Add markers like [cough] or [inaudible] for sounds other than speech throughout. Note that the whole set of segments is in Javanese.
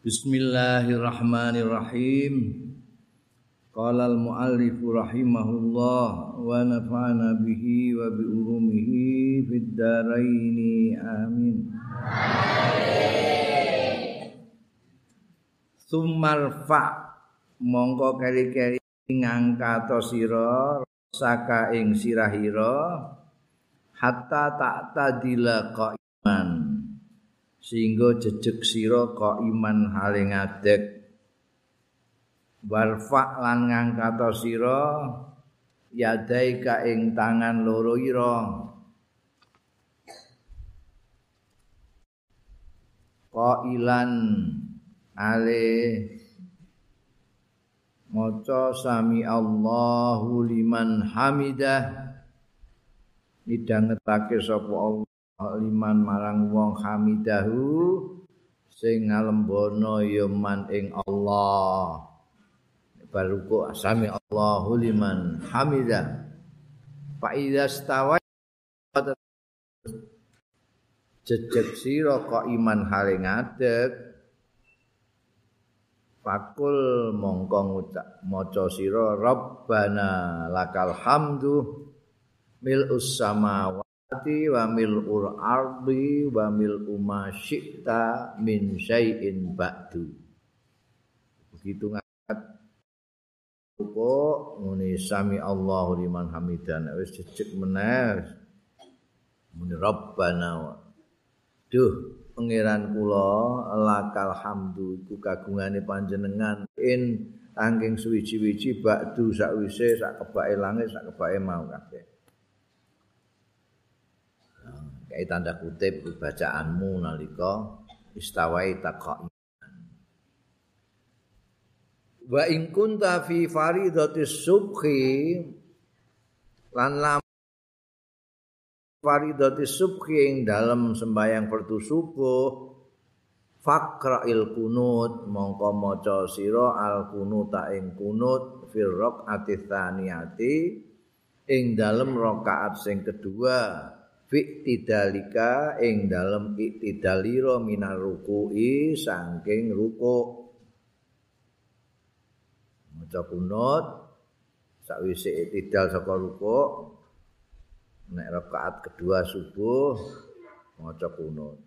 Bismillahirrahmanirrahim. Qala al-muallif rahimahullah wa nafa'ana bihi wa bi ulumihi fid dharain amin. Sumarfa mongko keri-keri ngangkat sira saka ing sirahira hatta tak tadila qaiman sehingga jejeg sira kok iman hale ngadeg warfa lan ngangkat sira yadai ka ing tangan loro ira. Qailan ale maca sami Allahu liman hamidah. Nidhangetake sapa Allah liman marang wong hamidahu sing ngalembono ya man ing Allah. Baruku asami Allahu liman hamidah. Fa idza stawa jejeg sira iman hale ngadeg fakul mongko ngucap maca sira rabbana lakal hamdu mil samawati ati wa mil'ul ardi wa mil'u ma syi'ta min syai'in ba'du. Begitu ngat kok ngene sami Allahu liman hamidan wis jejeg meneh muni rabbana duh pangeran kula lakal hamdu iku kagungane panjenengan. In angking suwi-wiji ba'du sakwise sak kebake langit sak kebake mau kabeh kayak tanda kutip bacaanmu nalika istawai taqaiman wa in kunta fi faridatis subhi lan lam faridatis subhi ing dalam sembahyang fardu subuh faqra'il kunut mongko maca sira al kunut ing kunut fil raq'ati tsaniyati ing dalem rakaat sing kedua fi'tidalika ing dalem iktidalira minar ruku'i saking ruku. Maca kunut sakwise iktidal saka ruku. Nek rakaat kedua subuh maca kunut.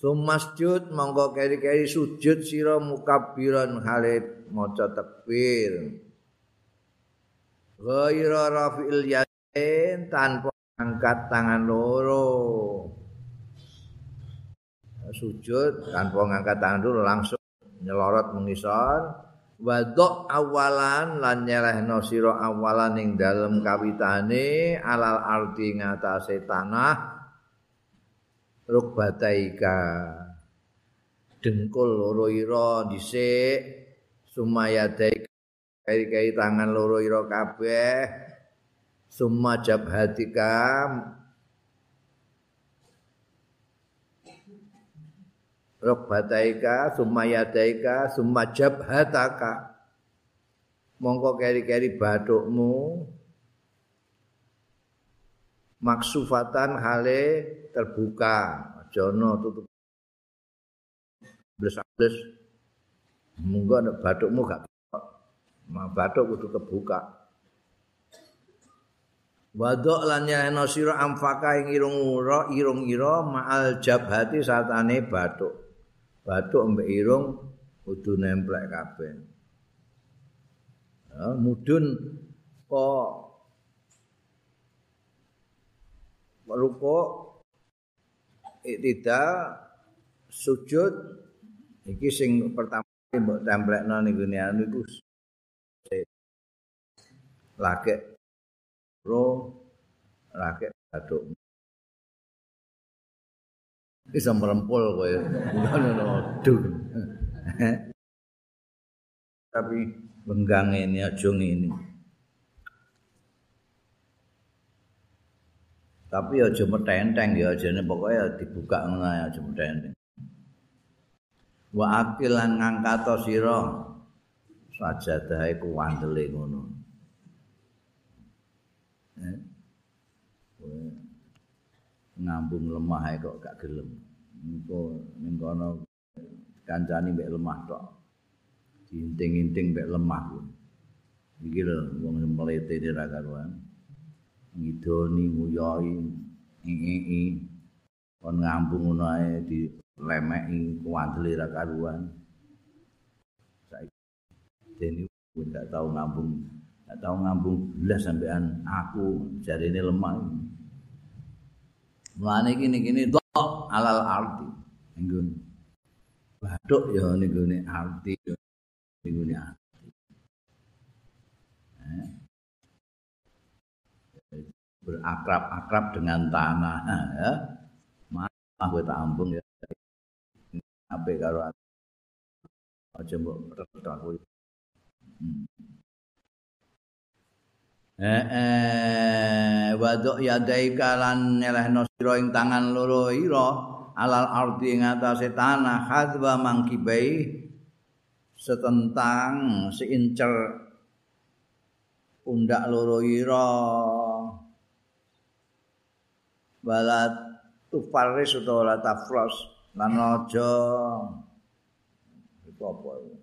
Sumasjud monggo keri-keri sujud sira mukabbiran halit maca takbir. Ghaira rafi'il yadin tanpa angkat tangan loro. Sujud tanpa ngangkat tangan dulu langsung nyelorot mengisor. Wadok awalan lan nyelehno sira awalan ing dalem kawitane alal arti ngatasé tanah. Rukbataika dengkul loro ira dhisik. Sumayadai kai-kai tangan loro ira kabeh summa jabhatika Rokbataika, summa yadaika, summa jabhataka. Mongko keri-keri batukmu maksufatan hale terbuka. Jono tutup. Bles-bles. Monggo batukmu gak batuk kudu kebuka. Wadok lan nyahno sira amfaka ing irung ura irung ira ma'al jabhati satane batuk. Batuk mbek irung kudu nemplek kabeh. Ya, mudun kok ruko iktida sujud iki sing pertama mbok templekno niku niku lagi ro rakyat aduk bisa merempul kowe. Ngono dun. Tapi benggang ini aja ini tapi aja metenteng ya aja ini pokoknya dibuka ngono aja metenteng. Wa akil lan ngangkat sira. Sajadah iku ngono ngambung lemah kok gak gelem. Engko ning kono kancani mbek lemah tok. Diinting-inting mbek lemah iki lho wong mlete ora karuan. Ngidoni nguyoi ngii kon ngambung ngono ae dilemeki kuwandele ra karuan. Saiki dene gak tau ngambung gak tau ngambung belas sampean aku jarine lemah Mulane niki tok alal arti. Nggon. Bathuk ya niku ne arti niku ne arti. Eh. Berakrab-akrab dengan tanah ya. Mah kowe tak ambung ya. Ape karo aja mbok retak Hmm. Eh waduk yadaika lan nyelehno sira ing tangan loro ira alal ardi ing atase tanah hadwa mangkibai setentang seincer pundak loro ira. Balat tufaris utawa tafros lan aja. Apa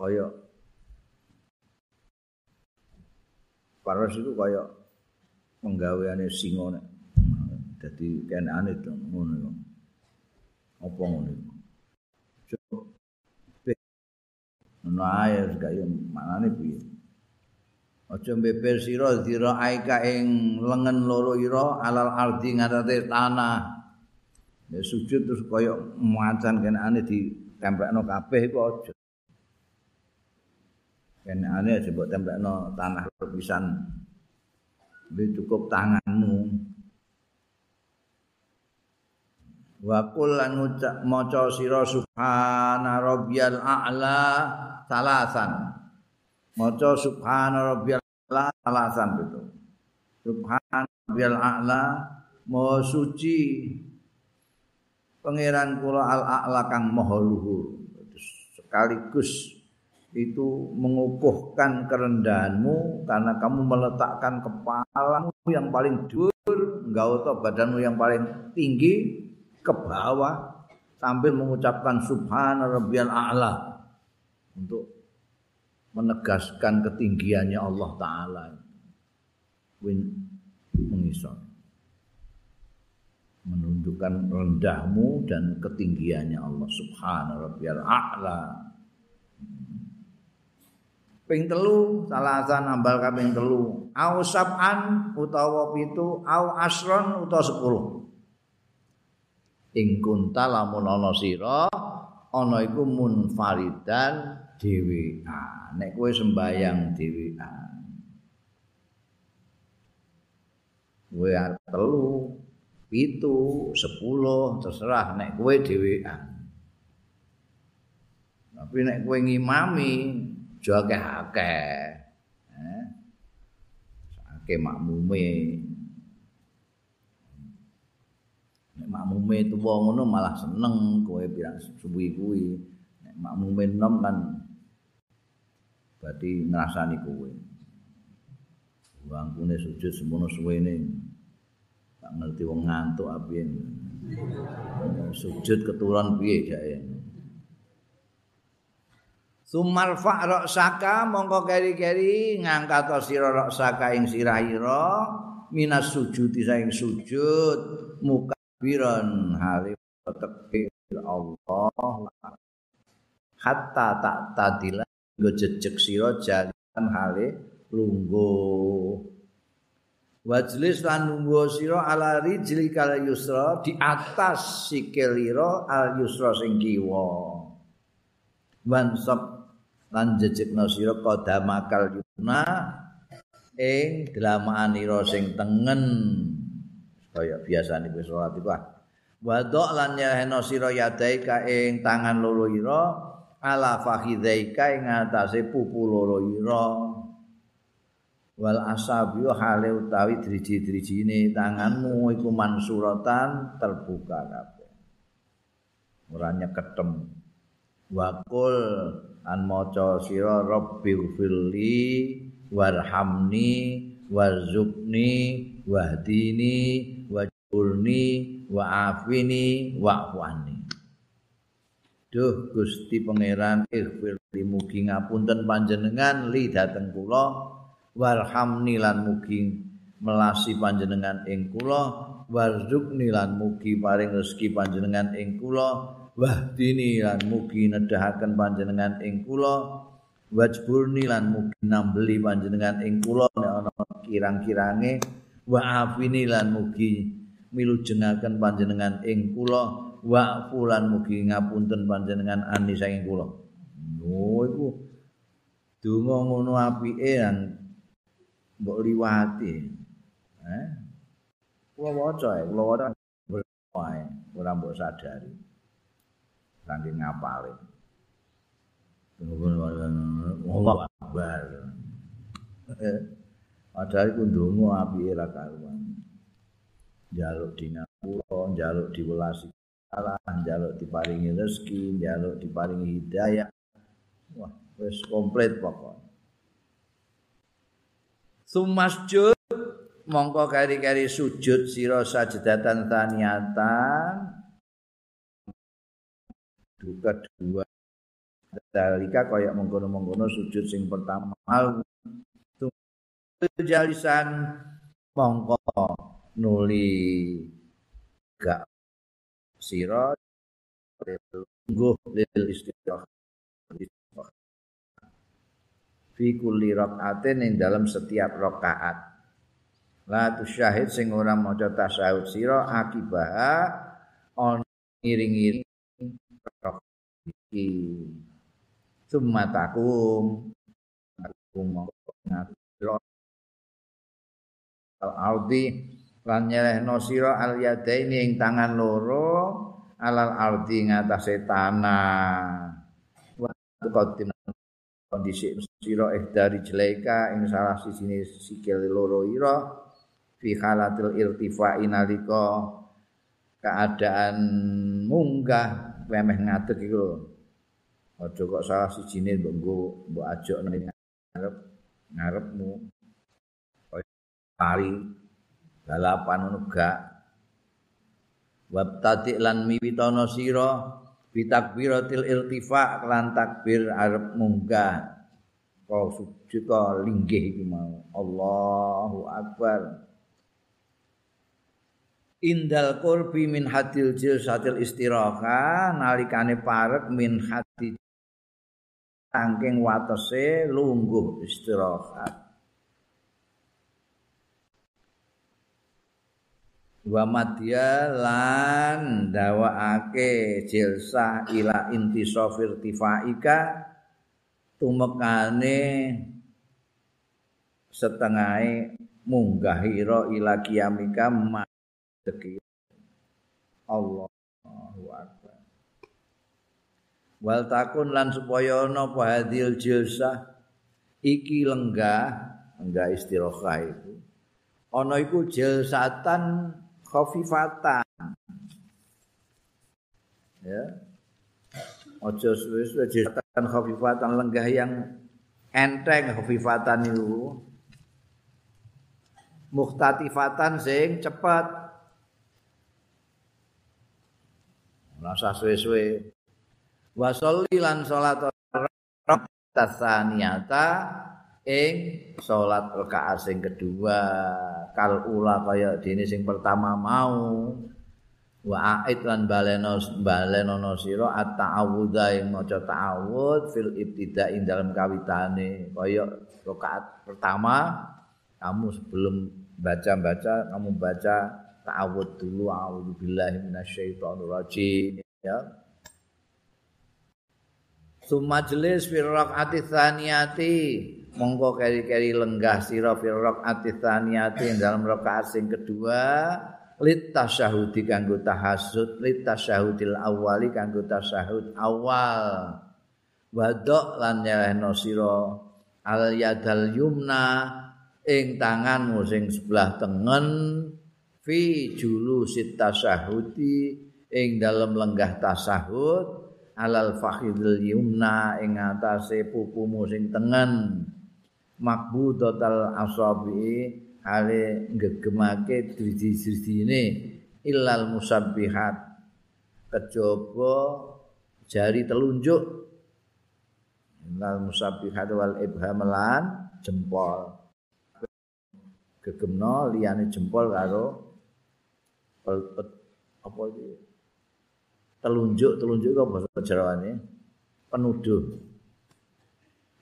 kaya. Paras itu kaya penggaweane singa nek. Dadi kenane to ngono apa ngono? Ono ae kaya manane piye? Aja beber sira dira aika ing lengen loro ira alal ardi ngatate tanah. Ya sujud terus kaya macan kenane ditempelno kabeh iku aja kene ane mbok tempelno tanah pisan. Ini cukup tanganmu. Wa qul lan maca sira subhana rabbiyal a'la salasan. Maca subhana rabbiyal a'la salasan itu subhana rabbiyal a'la maha suci. Pangeran kula al a'la kang maha luhur. Sekaligus itu mengukuhkan kerendahanmu karena kamu meletakkan kepalamu yang paling dur, enggak usah badanmu yang paling tinggi ke bawah sambil mengucapkan subhana rabbiyal a'la untuk menegaskan ketinggiannya Allah taala. Win mengisor menunjukkan rendahmu dan ketinggiannya Allah subhana rabbiyal a'la ping telu salasan nambal kaping telu. Au sab'an utawa pitu au asron utawa sepuluh. Ing kunta lamun ana sira ana iku munfaridan dhewean nek kowe sembayang dhewean kowe arep telu pitu sepuluh terserah nek kowe dhewean tapi nek kowe ngimami aja akeh-akeh. Eh. Akeh makmume. Nek makmume tuwa ngono malah seneng kowe pirang suwi kuwi. Nek makmume nom kan berarti ngrasani kowe. Wangkune sujud semono suwene. Tak ngerti wong ngantuk apiye. Sujud keturun piye jake. Sumal fa saka mongko keri-keri ngangkat sira raksaka ing sirahira minas sujud saing sujud mukabiran hari tekbir Allah. Hatta tak tadila nggo jejeg sira jalan hale lungguh. Wajlis lan lungguh sira ala rijli kala yusra di atas sikilira al yusra sing kiwa. Wansab lan jejekna sira qadamakal yuna ing dlamaanira sing tengen. Kaya biasane wis salat iku wadok lan nyahena sira yadai ka ing tangan loro ira ala fakhidaika ing atase pupu loro ira. Wal asabi hale utawi driji-drijine tanganmu iku mansuratan terbuka kabeh. Ora nyeketem wakul an maca sira rabbighfirli warhamni warzuqni wahdini wajburni wa afini wa wani Duh Gusti Pangeran ighfir mugi ngapunten panjenengan li dhateng kula. Warhamni lan mugi melasi panjenengan ing kula. Warzukni lan mugi paring rezeki panjenengan ing kula wahdini lan mugi nedahaken panjenengan ing kula wajburni lan mugi nambeli panjenengan ing kula nek ana kirang-kirange wa afini lan mugi milujengaken panjenengan ing kula wa fulan mugi ngapunten panjenengan ani saking kula. Oh iku donga ngono apike yang mbok liwati. Eh? Kula waca, kula waca ora mbok sadari. Saking ngapale. Allah Akbar. Eh, padahal iku ndonga apike ra karuan. Jaluk dinapura, jaluk diwelasi Allah njaluk diparingi rezeki, njaluk diparingi hidayah. Wah, wis komplit pokok. Sumasjud mongko kari-kari sujud sira sajdatan taniyatan. Duka dua. Dalika kaya mengkono-mengkono sujud sing pertama. Jalisan mongko nuli gak sira lungguh lil istirah fi kulli rakaatin ing dalam setiap rakaat. La tusyahid sing ora maca tasyahud sira akibah on iki. Sumatakum takum ngatur al-ardi lan nyelehno sira al yadaini ing tangan loro alal ardi ngatasé tanah. Wa qadim kondisi sira eh dari jeleka ing salah siji sikil loro ira fi halatil irtifa inalika keadaan munggah wemeh ngadeg iku aja kok salah siji ne mbok mbok ajok ngarep ngarepmu. Pari balapan ngono gak. Wabtati lan miwitono sira bitakbiratil iltifa lan takbir arep munggah. Kau sujud linggih iki mau. Allahu akbar indal qurbi min hadil jilsatil istiraha nalikane parek min hati saking watese lungguh istirahat wa madya lan dawaake jilsa ila inti sofir tifaika tumekane setengah munggahira ila kiamika madeki Allahu akbar wal takun lan supaya ana apa hadil jilsa iki lenggah enggak istirahat itu ana iku jilsatan khafifatan. Ya. Aja suwe-suwe jilatan khafifatan lenggah yang enteng khafifatan itu. Mukhtatifatan sing cepat. Rasa suwe-suwe. Wa sholli lan salat tasaniyata ing salat rakaat sing kedua. Kal ula kaya dene sing pertama mau. Wa ait lan baleno balenono sira at-ta'awudha ing maca ta'awud fil ibtida ing dalam kawitane. Kaya rakaat pertama kamu sebelum baca-baca kamu baca ta'awud dulu a'udzu billahi minasyaitonir rajim ya. Sumajlis fi rakaat tsaniyati. Monggo keri-keri lenggah sira fil rakaat tsaniyati dalam rakaat sing kedua. Lit tasyahudi kanggo tahasud lit tasyahudil awali kanggo tasyahud awal. Wadok lan nyelehno sira al yadal yumna ing tanganmu sing sebelah tengen fi julu sit tasyahudi ing dalam lenggah tasyahud alal fakhidil yumna ing atase pupumu sing tengen. Makbudatal asabi ale ngegemake driji-drijine illal musabbihat. Kejaba jari telunjuk. Illal musabbihat wal ibham lan jempol. Gegemno liyane jempol karo apa iki? Telunjuk telunjuk kok bahasa Jawane penuduh.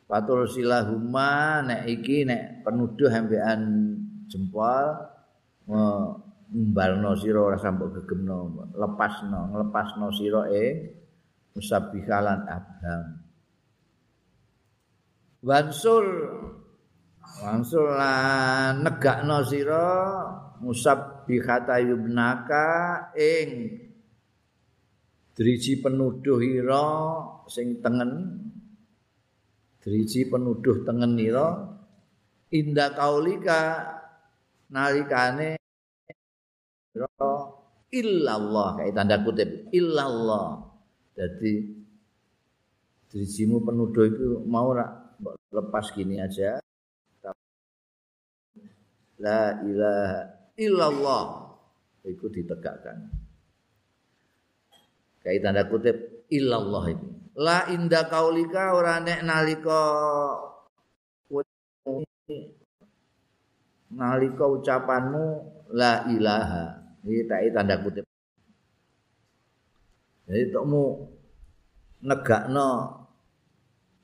Fatul silahuma nek iki nek penuduh ambekan jempol mbalno sira ora sampe gegemno lepasno nglepasno sira ing musabbihalan abham. Wansur wansur lan negakno sira musabbihata yubnaka ing driji penuduh ira sing tengen. Driji penuduh tengenira inda kaulika nalikane illallah kayak tanda kutip illallah. Jadi drijimu penuduh itu mau lepas gini aja. La ilaha illallah. Itu ditegakkan. Kayak tanda kutip illallah itu la inda kaulika ora nek nalika nalika ucapanmu la ilaha. Iki tak tanda kutip. Jadi tokmu negakno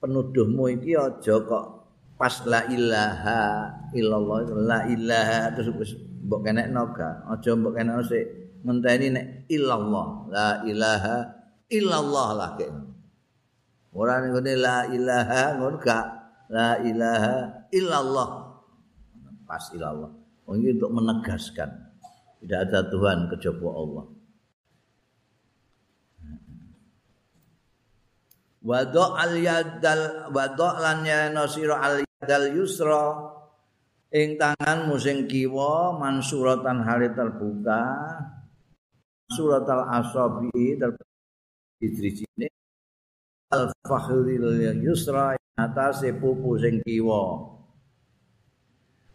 penuduhmu iki aja kok pas la ilaha illallah la ilaha terus mbok kenekno ga aja mbok kenekno sik ngenteni nek illallah la ilaha illallah lah kene Ora ning la ilaha ngono gak la ilaha illallah. Pas illallah. Oh, ini untuk menegaskan tidak ada Tuhan kecuali Allah. Wado al yadal wado lan yana sira al yadal yusra ing tangan musing kiwa mansuratan hale terbuka suratal asabi terbuka. Di al-fakhril yusra atase pupu sing kiwa.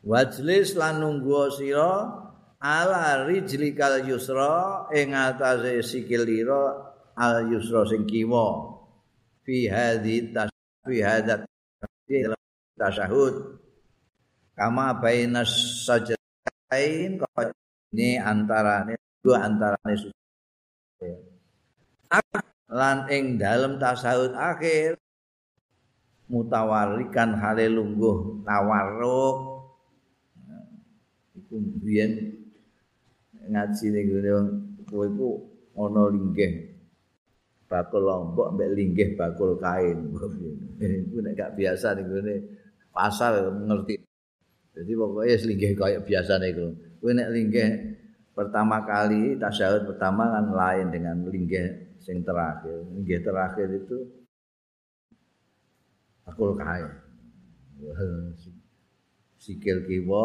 Wajlis lan nunggu sira ala rijlikal yusra ing atase sikilira al yusra sing kiwa. Fi hadhi tasfi hadat tasyahud kama bainas sajdain ini antarane dua antarane lan ing dalem tasawuf akhir mutawarikan hale lungguh tawarruk. Iku biyen ngaji ning kowe iku ana linggih bakul lombok mbek linggih bakul kain. [laughs] Iku nek gak biasa ning pasar ngerti jadi pokoknya linggih kayak biasa nih kowe nek linggih pertama kali tasawuf pertama kan lain dengan linggih sing terakhir. Nggih terakhir itu akul kae. [laughs] Sikil kiwa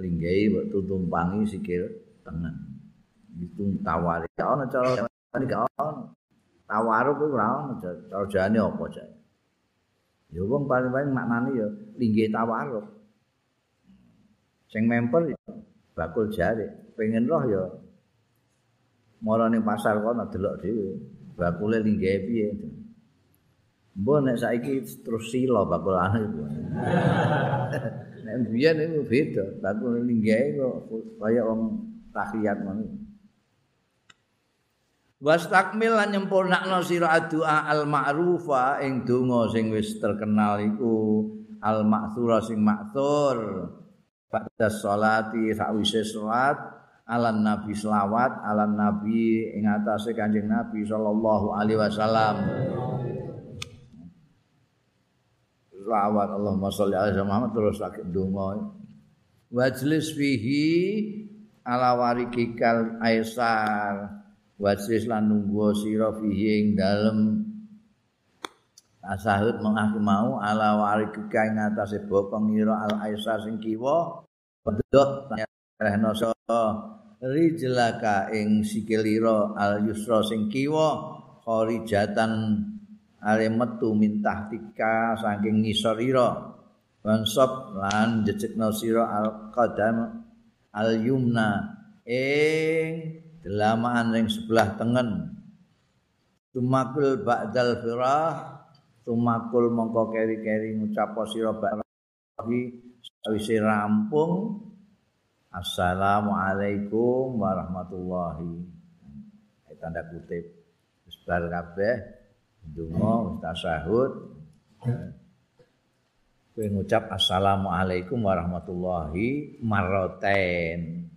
linggai tutumpangi sikil tengen. Itu tawari. Ana cara gak ono. Tawaruh kuwi ora ono cara jane apa jae ya wong paling-paling maknane ya linggih tawaruh sing memper bakul jare pengen roh ya mara ning pasar kono delok dhewe bakule linggahe piye. Mbok nek saiki terus sila bakulane. [laughs] Nek biyen iku beda bakul linggahe kok kaya wong tahiyat ngono. Wastakmil lan nyempurnakno sira doa al ma'rufa ing donga sing wis terkenal iku al ma'thura sing ma'thur pada salati sakwise salat alan nabi selawat alan nabi ing atase kanjeng nabi sallallahu alaihi wasallam. Selawat Allahumma sholli ala Muhammad terus sakit donga wajlis fihi ala warikikal aisar. Wajlis lan nunggu sira fihi ing dalem tasahud mengaku mau ala warikika ing atase bokong ira al aisar sing kiwa. Pedhot rehno rijlaka ing sikilira al yusra sing kiwa? Kharijatan ale metu mintah tika saking ngisorira wansab lan jejekno sira al qadam al yumna ing delamaan ring sebelah tengen. Tumakul ba'dal firah tumakul mongko keri-keri ngucap sira ba'di sawise rampung. Assalamualaikum warahmatullahi tanda kutip wis bar kabeh. Ndonga tasyahud kowe ngucap assalamualaikum warahmatullahi marroten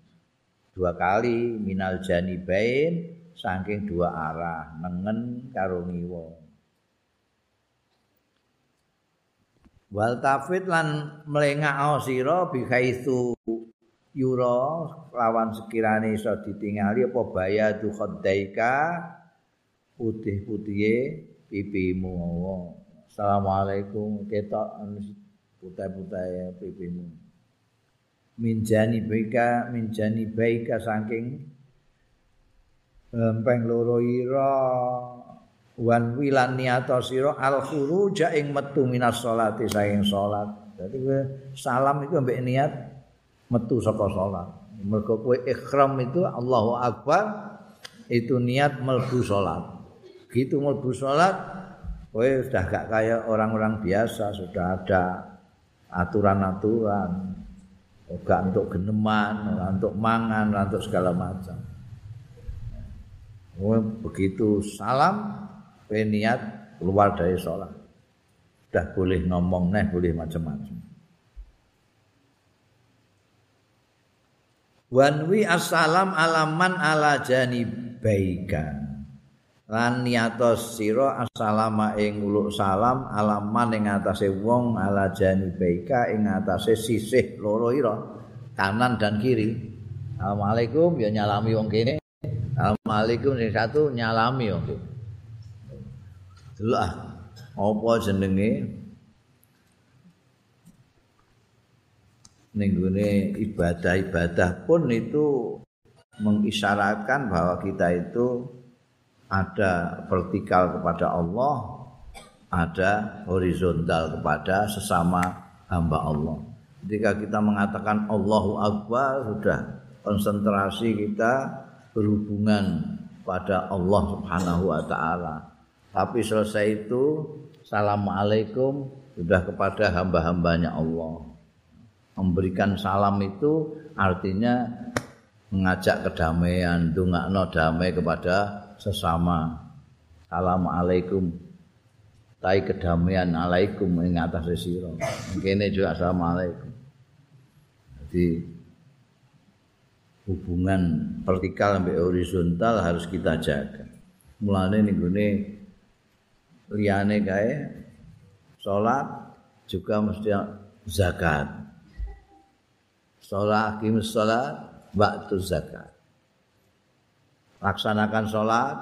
dua kali minal janibain saking dua arah nengen karo ngiwa wal tafid lan mlengak sira bi haitsu yura lawan sekirane iso ditingali apa bayadu khaddaika putih-putihe pipimu. Assalamualaikum. Ketok putih-putih pipimu. Minjani baika minjani baika saking lempeng loro ira wan wilan niato sira al khuruja ing metu minas salati saking salat. Dadi salam itu ambek niat metu saka salat. Mergo kowe ikhram itu Allahu akbar itu niat melbu salat. Gitu melbu salat kowe sudah gak kayak orang-orang biasa sudah ada aturan-aturan. Enggak untuk geneman, untuk mangan, untuk segala macam. Oh, begitu salam, peniat keluar dari sholat. Sudah boleh ngomong, nih boleh macam-macam. Wanwi assalam alaman ala jani baikan. lan niatos sira assalama ing uluk salam alaman ing atase wong ala janibaika ing atase sisih loro ira kanan dan kiri assalamualaikum ya nyalami wong kene assalamualaikum sing satu nyalami wong kene delok apa jenenge ning ibadah-ibadah pun itu mengisyaratkan bahwa kita itu ada vertikal kepada Allah, ada horizontal kepada sesama hamba Allah. Ketika kita mengatakan Allahu Akbar sudah konsentrasi kita berhubungan pada Allah Subhanahu wa taala. Tapi selesai itu Assalamualaikum sudah kepada hamba-hambanya Allah. Memberikan salam itu artinya mengajak kedamaian, dungakno damai kepada sesama. Assalamualaikum. Tai kedamaian alaikum ing atas sira. Kene juga assalamualaikum. Jadi hubungan vertikal sampai horizontal harus kita jaga. Mulane ning gone liyane kae salat juga mesti zakat. Salat kimus salat waktu zakat. laksanakan sholat,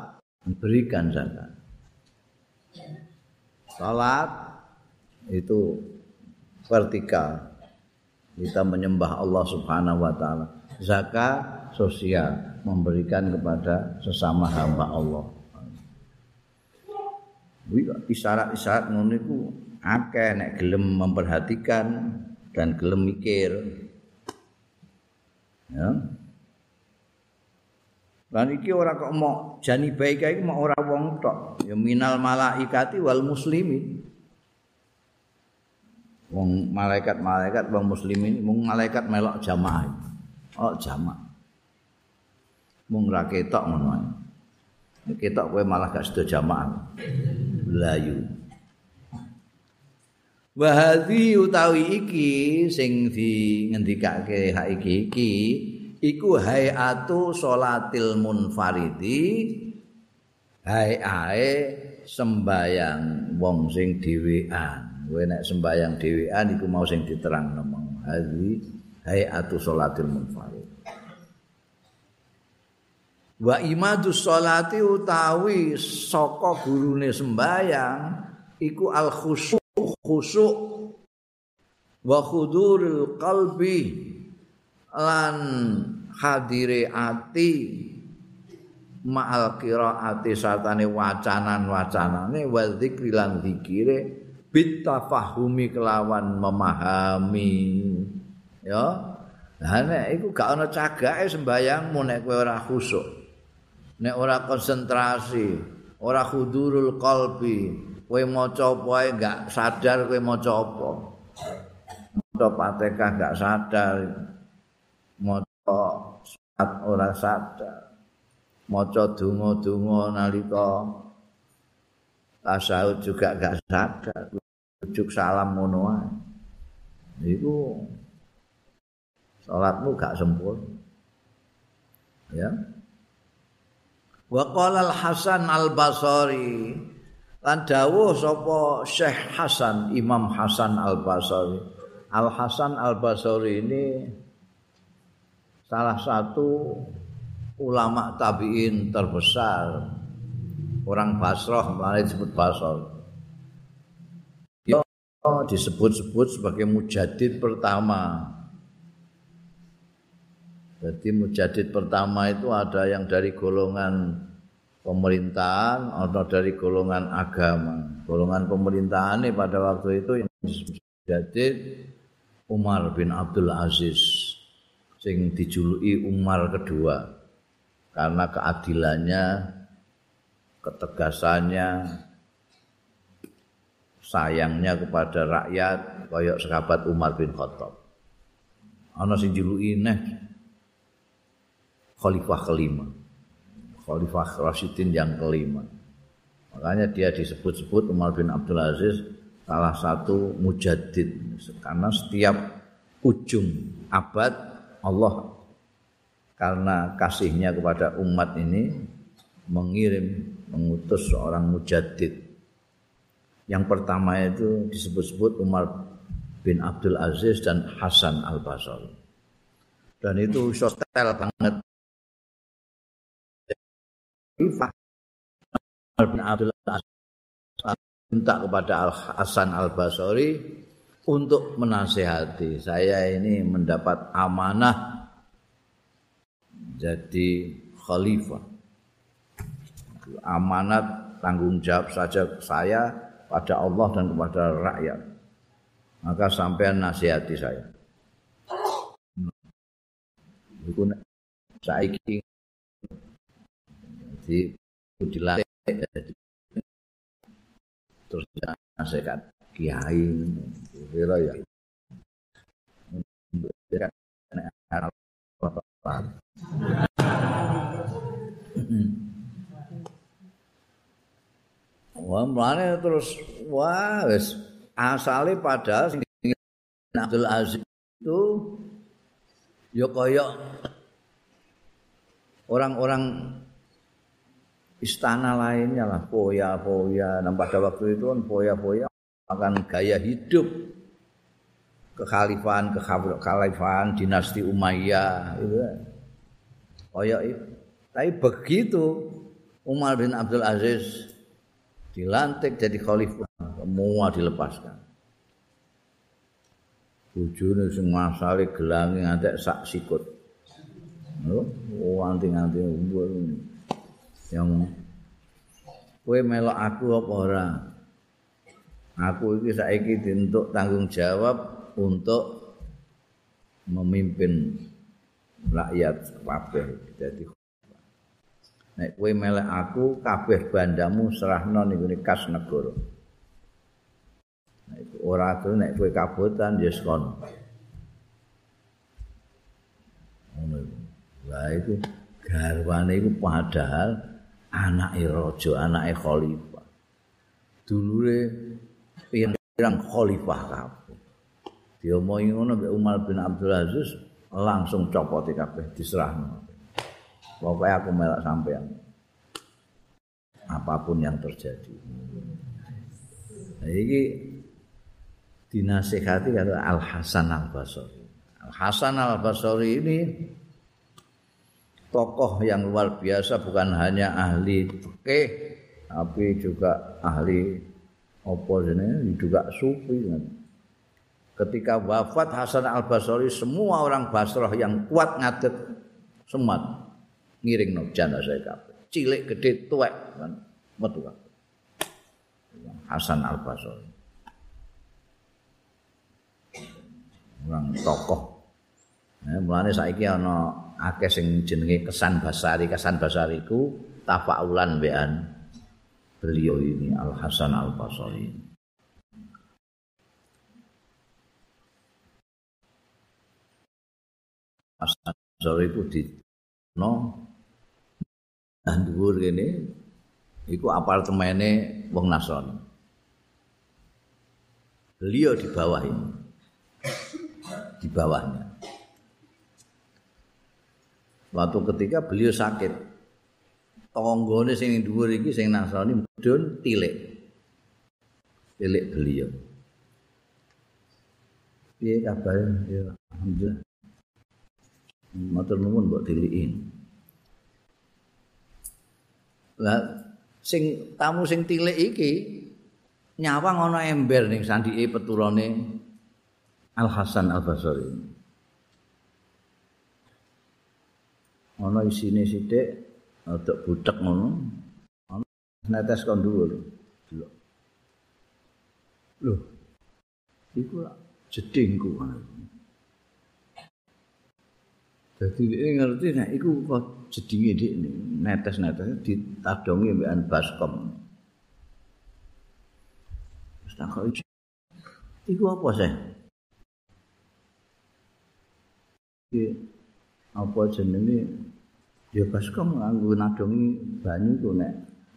berikan zakat. Sholat itu vertikal. Kita menyembah Allah Subhanahu wa taala. Zakat sosial, memberikan kepada sesama hamba Allah. Isyarat-isyarat ngono iku akeh nek gelem memperhatikan dan gelem mikir. Ya. Lan iki ora kok mau jani baik iki mau ora wong tok. Ya minal malaikati wal muslimin. Wong malaikat-malaikat wong muslimin mung malaikat melok jamaah. Oh jamaah. Mung ra ketok ngono ae. Ketok kowe malah gak sedo jamaah. Layu. Wa utawi iki sing di ngendikake hak iki iki iku hayatu salatil munfaridi hayae sembayang wong sing dhewean kowe nek sembayang dhewean iku mau sing diterang nemong hadhi hayatu salatil munfarid wa imadu salati utawi saka gurune sembayang iku al khusyuk khusyuk wa khudurul qalbi lan hadire ati ma'al qiraati satane wacanan-wacanane wa dzikri lan dzikire bitafahumi kelawan memahami. Ya nah nek iku gak ana cagake sembayangmu nek kowe ora khusuk nek ora konsentrasi ora hudurul qalbi kowe maca apa ae gak sadar kowe maca apa. Maca Fatihah gak sadar maca surat ora sadar maca donga-donga nalika tasawuf juga gak sadar ujuk salam ngono ae. Iku salatmu gak sempurna. Ya wa qala al hasan al basri lan dawuh sapa syekh hasan imam hasan al basri al hasan al basri ini salah satu ulama tabiin terbesar. Orang Basrah malah disebut Basrah. Disebut-sebut sebagai mujadid pertama. Jadi mujadid pertama itu ada yang dari golongan pemerintahan atau dari golongan agama. Golongan pemerintahan ini pada waktu itu yang mujadid Umar bin Abdul Aziz sing dijuluki Umar kedua karena keadilannya, ketegasannya, sayangnya kepada rakyat koyok sahabat Umar bin Khattab. Ana sing juluki neh khalifah kelima. Khalifah Rasyidin yang kelima. Makanya dia disebut-sebut Umar bin Abdul Aziz salah satu mujaddid karena setiap ujung abad Allah karena kasihnya kepada umat ini mengirim mengutus seorang mujaddid Yang pertama itu disebut-sebut Umar bin Abdul Aziz dan Hasan Al Basri. Dan itu sosial banget. Bin Abdul minta kepada Al Hasan Al Basri untuk menasehati saya ini mendapat amanah jadi khalifah amanat tanggung jawab saja saya pada Allah dan kepada rakyat. Maka sampean nasihati saya. Saiki di dilatih terus nasihat kiai kira ya. Wah, mulane terus wah asale padahal sing Abdul Aziz itu ya kaya orang-orang istana lainnya lah poya-poya nah pada waktu itu kan poya-poya akan gaya hidup. Kekhalifahan kekhalifahan dinasti Umayyah itu kaya itu. Tapi begitu Umar bin Abdul Aziz dilantik jadi khalifah semua dilepaskan. Bujune sing masale gelange ngantek sak sikut. Lho oh, anti-anti yang kowe melok aku apa ora aku iki saiki dientuk tanggung jawab untuk memimpin rakyat kabeh jadi Nek kowe melek aku kabeh bandamu serahno ngene kas negara. Nek ora atuh nek kowe kabutan ya sekono. Ngono. Lah iku garwane iku padahal anake raja, anake khalifah. Dulure pirang khalifah kabeh. Diomongi ngono mbek Umar bin Abdul Aziz langsung copot kabeh diserahno. Pokoknya aku melak sampean. Apapun yang terjadi. Nah, ini dinasihati kata Al Hasan Al Basri. Al Hasan Al Basri ini tokoh yang luar biasa bukan hanya ahli fikih tapi juga ahli ini juga sufi ketika wafat Hasan Al Basri semua orang Basrah yang kuat ngadet semat ngiring no jenazah kabeh. Cilik gede tuwek kan metu Hasan Al Basri. Orang tokoh. Nah, mulane saiki ana akeh sing jenenge Kesan Basari. Kesan Basari iku tafaulan bean beliau ini Al Hasan Al Basri. Hasan Basri itu di no dhuwur kene iku apartemene wong Nasrani. Beliau di bawah ini. Di bawahnya. Waktu ketika beliau sakit, tonggone sing dhuwur iki sing Nasrani mudhun tilik. Tilik beliau. Piye kabar? Ya, alhamdulillah. Matur nuwun mbok tilikin. Lah sing tamu sing tilik iki nyawang ana ember ning sandike peturane Al Hasan Al Basri. Ana isine sithik rada butek ngono. Ana netes kon dhuwur. Delok. Lho. Iku jedingku. Dadi dia ngerti nek iku kok jedinge dik netes-netes ditadongi mbekan baskom. Wis tak Iku apa sih? Iki apa jenenge? Ya baskom nganggo nadongi banyu ku nek.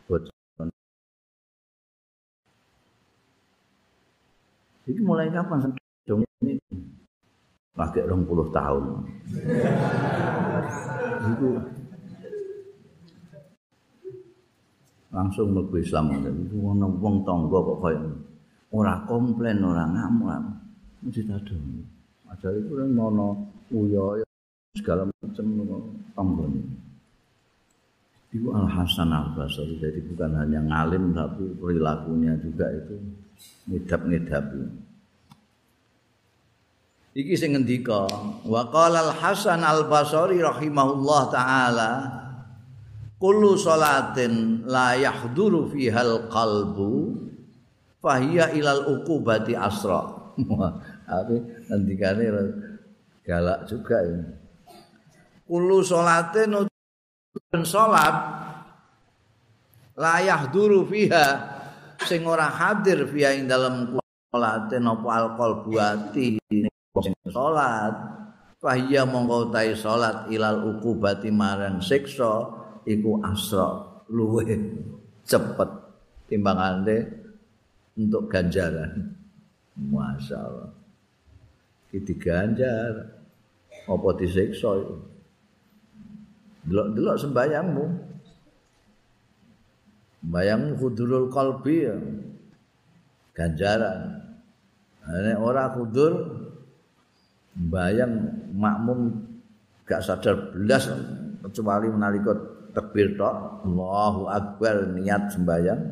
Bocor. Iki mulai kapan sedong ini? pakai rong puluh tahun. [laughs] Itu. Langsung mlebu Islam. Itu wong wong tangga kok kaya ora komplain ora ngamuk. Mesti tadu aja itu kan mono uyo segala macam tangga itu Al Hasan Al Basri jadi bukan hanya ngalim tapi perilakunya juga itu ngidap-ngidap Iki sing ngendika wa qala Al Hasan Al Basri rahimahullah taala kullu salatin la yahduru fiha al qalbu fahiya ilal uqubati asra. Tapi ngendikane galak juga ya. Kullu salatin salat la yahduru fiha sing ora hadir fiha ing dalem salatin apa al qalbu ati sing salat fahiya mongko tai salat ilal ukubati marang siksa iku asra luwe cepet timbangane untuk ganjaran. Masya Allah. Kita ganjar Apa disiksa itu Delok-delok sembayangmu Sembayangmu kudurul kalbi ya. Ganjaran. Ini orang kudur bayang makmum gak sadar belas kecuali menalika takbir tok. Allahu akbar niat sembayang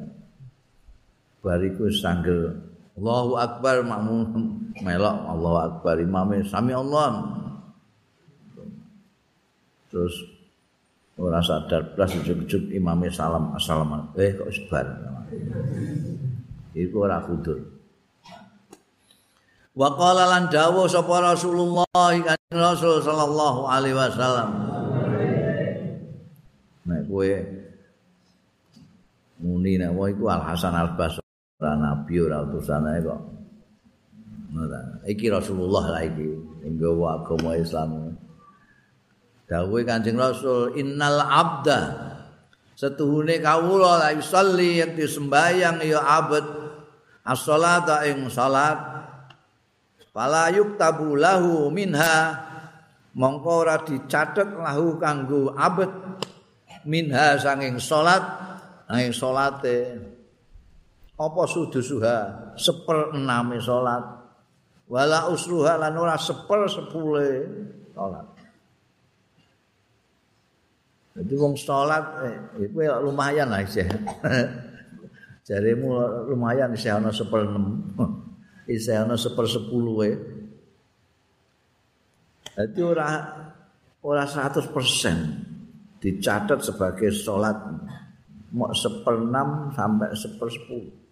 bariku sanggel Allahu akbar makmum melok Allahu akbar imam sami Allah. Terus ora sadar belas ujug-ujug imam salam assalamualaikum eh kok sebar iku ora kudur Wa qala lan dawuh sapa Rasulullah kanjeng Rasul sallallahu alaihi wasallam. Nek kowe muni nek wae iku Al Hasan Al Basri nabi ora utusane kok. Iki Rasulullah lah iki nggawa agama Islam. Dawuh kanjeng Rasul innal abda setuhune kawula la yusalli yen disembayang ya abad as-salata ing salat Fala yuktabu lahu minha mongko ora dicatet lahu kanggo abet minha sanging salat nang salate. Apa sudusuha? Seper ename salat. Wala usruha lan ora seper sepule salat Jadi wong salat eh, itu lumayan lah isih. [laughs] Jarimu lumayan isih ana seper [laughs] isih ana sepersepuluh wae. Dadi ora ora 100% dicatat sebagai salat mau seperenam sampai sepersepuluh.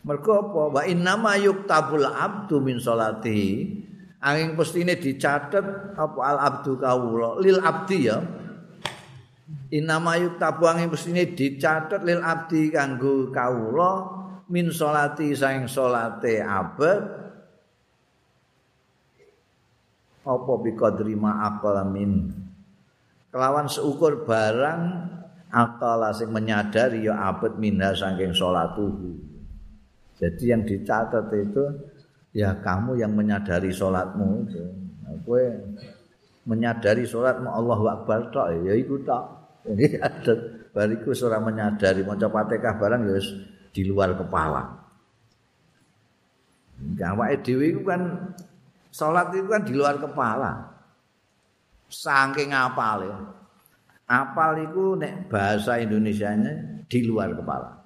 Mergo apa? Wa inna yuktabul abdu min salati. Angin pestine dicatat apa al abdu kawula lil abdi ya. Inama yuk tabuangi mestine dicatat lil abdi kanggo kawula min salati saing salate abad. Apa biqadri ma min? Kelawan seukur barang akala sing menyadari ya abad minha saking salatuhu jadi yang dicatat itu ya kamu yang menyadari salatmu itu nah, kowe menyadari salatmu Allahu akbar tok. Ya iku tok ini ada bariku ora menyadari maca Fatihah barang ya di luar kepala Gawake dhewe iku kan salat itu kan di luar kepala. Saking apal ya. Apal itu nek bahasa Indonesianya di luar kepala.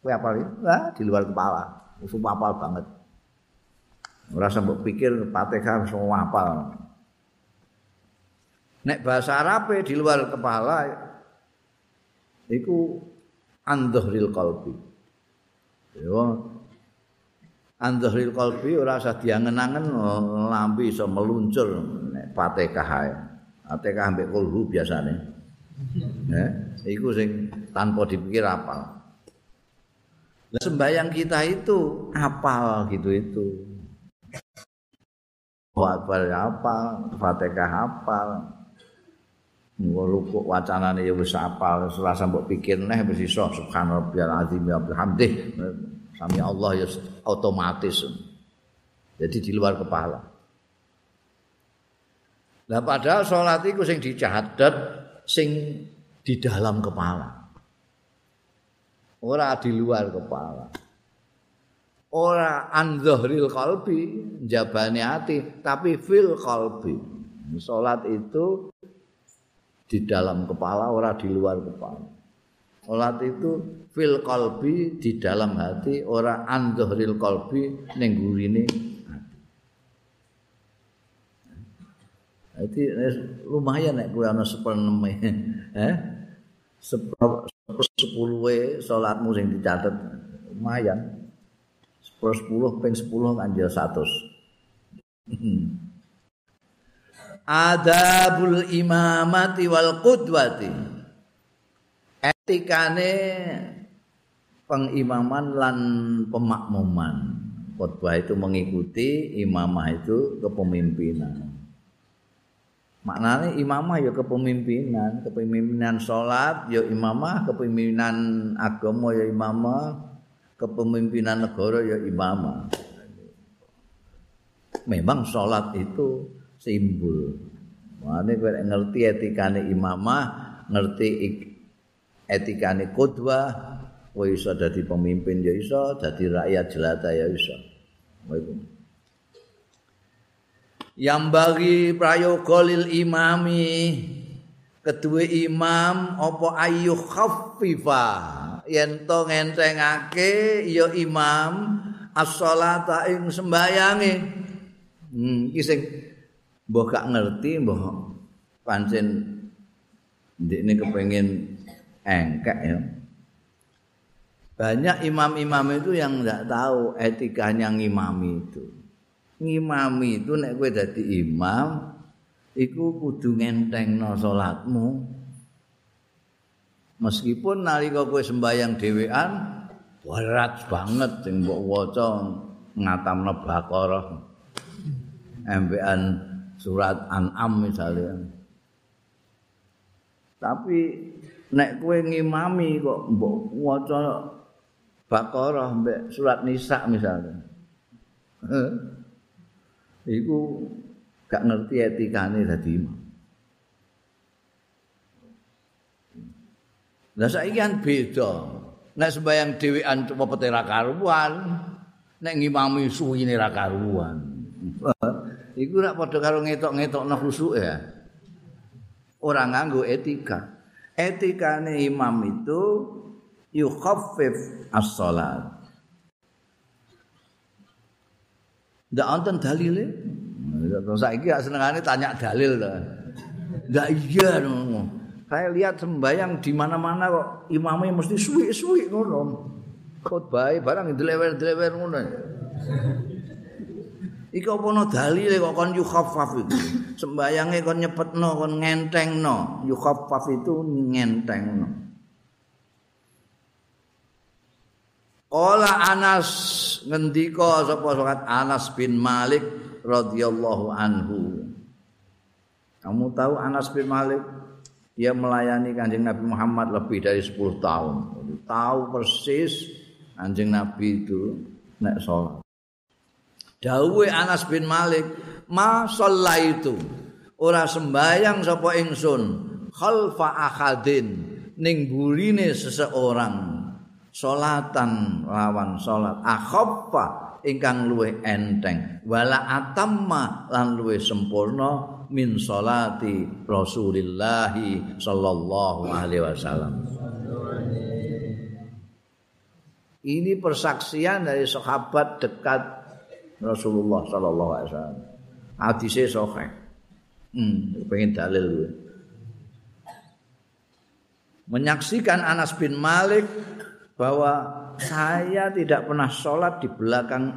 Kowe apal itu? Wah, di luar kepala. Usum apal banget. Ora sampe pikir Fatihah semua apal. Nek bahasa Arab di luar kepala iku andhril qalbi. Yo andhril qalbi ora usah diangen-angen lambi iso meluncur nek Fatihah ae. Fatihah ambek kulhu biasane. Ya, iku sing tanpa dipikir apal. Lah sembayang kita itu apal gitu itu. Akbar apal, Fatihah apal. Ngrukuk wacanane ya wis apal, selasa mbok pikir neh wis iso subhanallahil azim wa bihamdih. Sami Allah ya otomatis. Jadi di luar kepala. Nah padahal sholat itu sing dicatat sing di dalam kepala. Ora di luar kepala. Ora anzahril qalbi, jabane hati, tapi fil qalbi. Salat itu di dalam kepala, ora di luar kepala. Salat itu fil qalbi di dalam hati ora andhril qalbi ning gurine. Jadi lumayan nek kowe ana 16 [laughs] eh sepuluh salatmu sing dicatet lumayan sepuluh ping sepuluh anjir satu [laughs] adabul imamati wal qudwati etikane pengimaman lan pemakmuman. Khotbah itu mengikuti imamah itu kepemimpinan. Maknanya imamah ya kepemimpinan, kepemimpinan sholat ya imamah, kepemimpinan agama ya imamah, kepemimpinan negara ya imamah. Memang sholat itu simbol. Maknanya ngerti etikane imamah, ngerti etikane qudwah kowe iso dadi pemimpin ya iso dadi rakyat jelata ya iso. Yang bagi prayoga lil imami kedua imam apa ayu khaffifa? Yen to ngentengake ya imam as-shalata ing sembayange hmm iki mbah gak ngerti mbah pancen ndekne kepengin engkek ya. Banyak imam-imam itu yang enggak tahu etikanya ngimami itu. Ngimami itu nek kowe dadi imam iku kudu ngentengno salatmu. Meskipun nalika kowe sembayang dhewean berat banget sing mbok waca ngatamno Baqarah. Embean surat An'am misalnya. Tapi nek kowe ngimami kok mbok waca Baqarah mbek surat Nisa misalnya. [laughs] Iku gak ngerti etikane dadi imam. Lah saiki kan beda. Nek sembayang dhewean cuma petera karuan, nek ngimami suwine ra karuan. [laughs] Iku rak padha karo ngetok-ngetokno khusuk ya. Ora nganggo etika. etikane imam itu yukhaffif as-salat. Ndak wonten dalile. Saiki gak senengane tanya dalil to. Ndak iya Saya lihat sembayang di mana-mana kok imamnya mesti suwi-suwi ngono. Khotbah barang dilewer-dilewer ngono. Iki apa ana dalile kok kon yukhaffaf itu sembayange kon nyepetno kon ngentengno yukhaffaf itu ngentengno Ola Anas ngendika sapa salat Anas bin Malik radhiyallahu anhu. Kamu tahu Anas bin Malik dia melayani Kanjeng Nabi Muhammad lebih dari 10 tahun. Tahu persis Kanjeng Nabi itu nek salat. Dawuhe Anas bin Malik, "Ma itu ora sembayang sapa ingsun khalfa ahadin ning burine seseorang. Salatan lawan salat akhaffa ingkang luwih enteng. Wala atamma lan luwih sempurna min salati Rasulillah sallallahu alaihi wasallam. Ini persaksian dari sahabat dekat Rasulullah sallallahu alaihi wasallam hadise sahih hmm pengen dalil menyaksikan Anas bin Malik bahwa saya tidak pernah sholat di belakang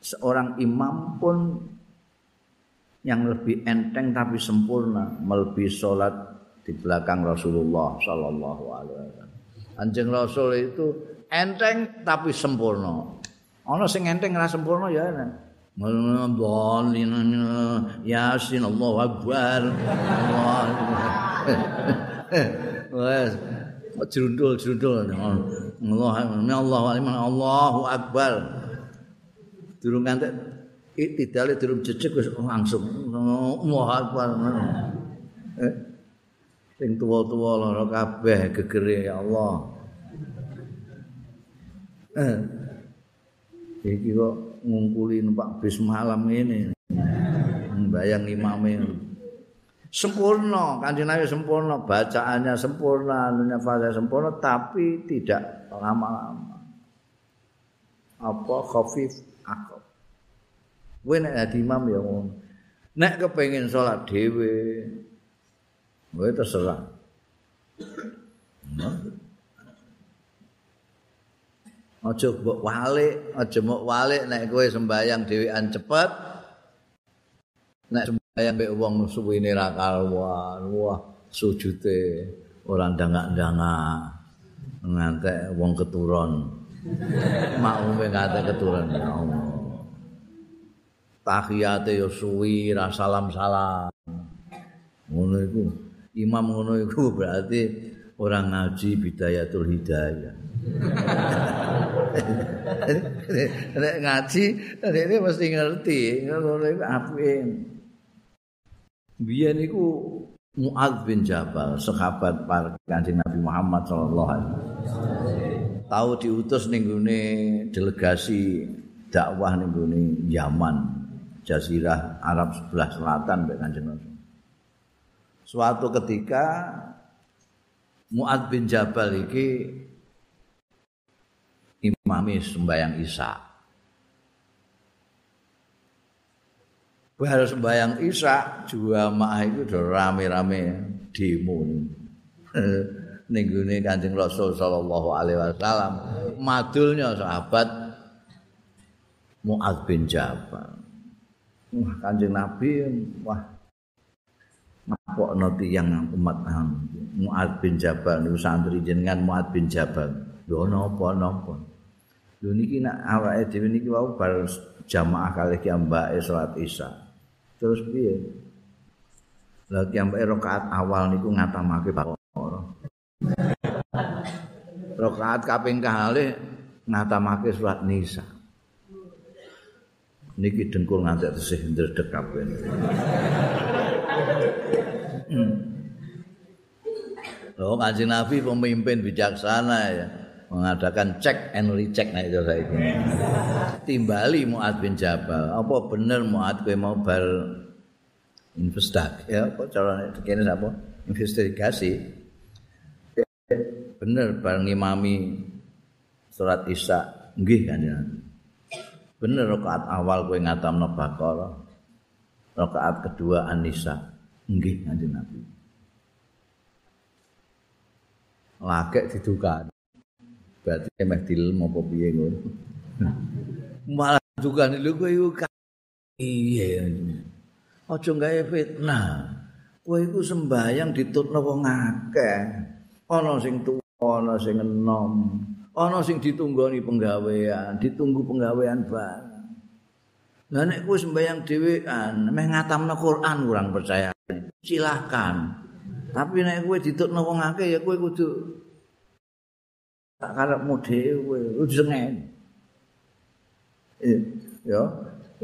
seorang imam pun yang lebih enteng tapi sempurna melebihi sholat di belakang Rasulullah Sallallahu Alaihi Wasallam. Anjing Rasul itu enteng tapi sempurna. Ono sing enteng ora sempurna ya. Yasin Allahu Akbar. Allah. Jerundul-jerundul. Allah Allah Allahu Akbar. Durung ngantek iktidale durung jejeg wis langsung Allahu Akbar. Eh, sing tuwa-tuwa lara kabeh gegere ya Allah. Eh. Iki kok ngungkuli numpak bis malam ini. Bayang imame sempurna, kanjeng Nabi sempurna, bacaannya sempurna, anunya sempurna, tapi tidak lama-lama. Apa khafif akal. Kowe nek dadi imam ya ngono. Nek kepengin salat dhewe, kowe terserah. Aja mbok walik, aja mbok walik nek kowe sembayang dhewean cepet. Nek ayam mbek wong suwine ra karuan wah sujute ora ndangak-ndangak ngantek wong keturun [laughs] makmume ngate keturun ya Allah. Tahiyate yo suwi ra salam-salam. Ngono iku. Imam ngono iku berarti orang ngaji bidayatul hidayah [laughs] nek ngaji ini mesti ngerti ngono iku apik biyen niku Mu'adz bin Jabal, sahabat Kanjeng Nabi Muhammad sallallahu alaihi wasallam. Tahu diutus ning delegasi dakwah ning Yaman, jazirah Arab sebelah selatan mbek Kanjeng Nabi. Suatu ketika Mu'adz bin Jabal iki imami sembahyang Isya. Bar sembayang Isya jamaah itu udah rame-rame demo [laughs] ning gone Kanjeng Rasul sallallahu alaihi wasallam madulnya sahabat Muaz bin Jabal. Wah Kanjeng Nabi wah ngapokno tiyang umat Muaz bin Jabal niku santri jenengan Muaz bin Jabal. Lho napa-napa. Lho niki nak awake dhewe niki wau bar jamaah kalih ki mbake salat Isya. terus piye lha kiampe rakaat awal niku ngatamake bakara rakaat kaping kalih ngatamake surat nisa niki dengkul ngantek tesih ndredeg kabeh Oh, kanjeng Nabi pemimpin bijaksana ya. Mengadakan cek and recheck nah itu saya. Timbali Muad bin Jabal, apa bener Muad bin mau bar investigasi ya, apa cara ini apa? Investigasi. Bener bar ngimami surat Isya, nggih kan ya. Bener rakaat awal kowe ngatamno Baqarah. Rakaat kedua An-Nisa, nggih kanjeng Nabi. Lagek didukan. Berarti emeh dilem apa piye ngono malah juga lho kowe iya aja gawe fitnah. Kowe iku sembayang ditutno wong akeh ana sing tuwa ana sing enom. Ana sing ditunggoni penggawean ditunggu penggawean bareng. Lah nek kowe sembayang dhewean, meh ngatamno Quran kurang percaya. Silahkan. Tapi nek kowe ditutno wong akeh ya kowe kudu karepmu dhewe, sengen. Ya,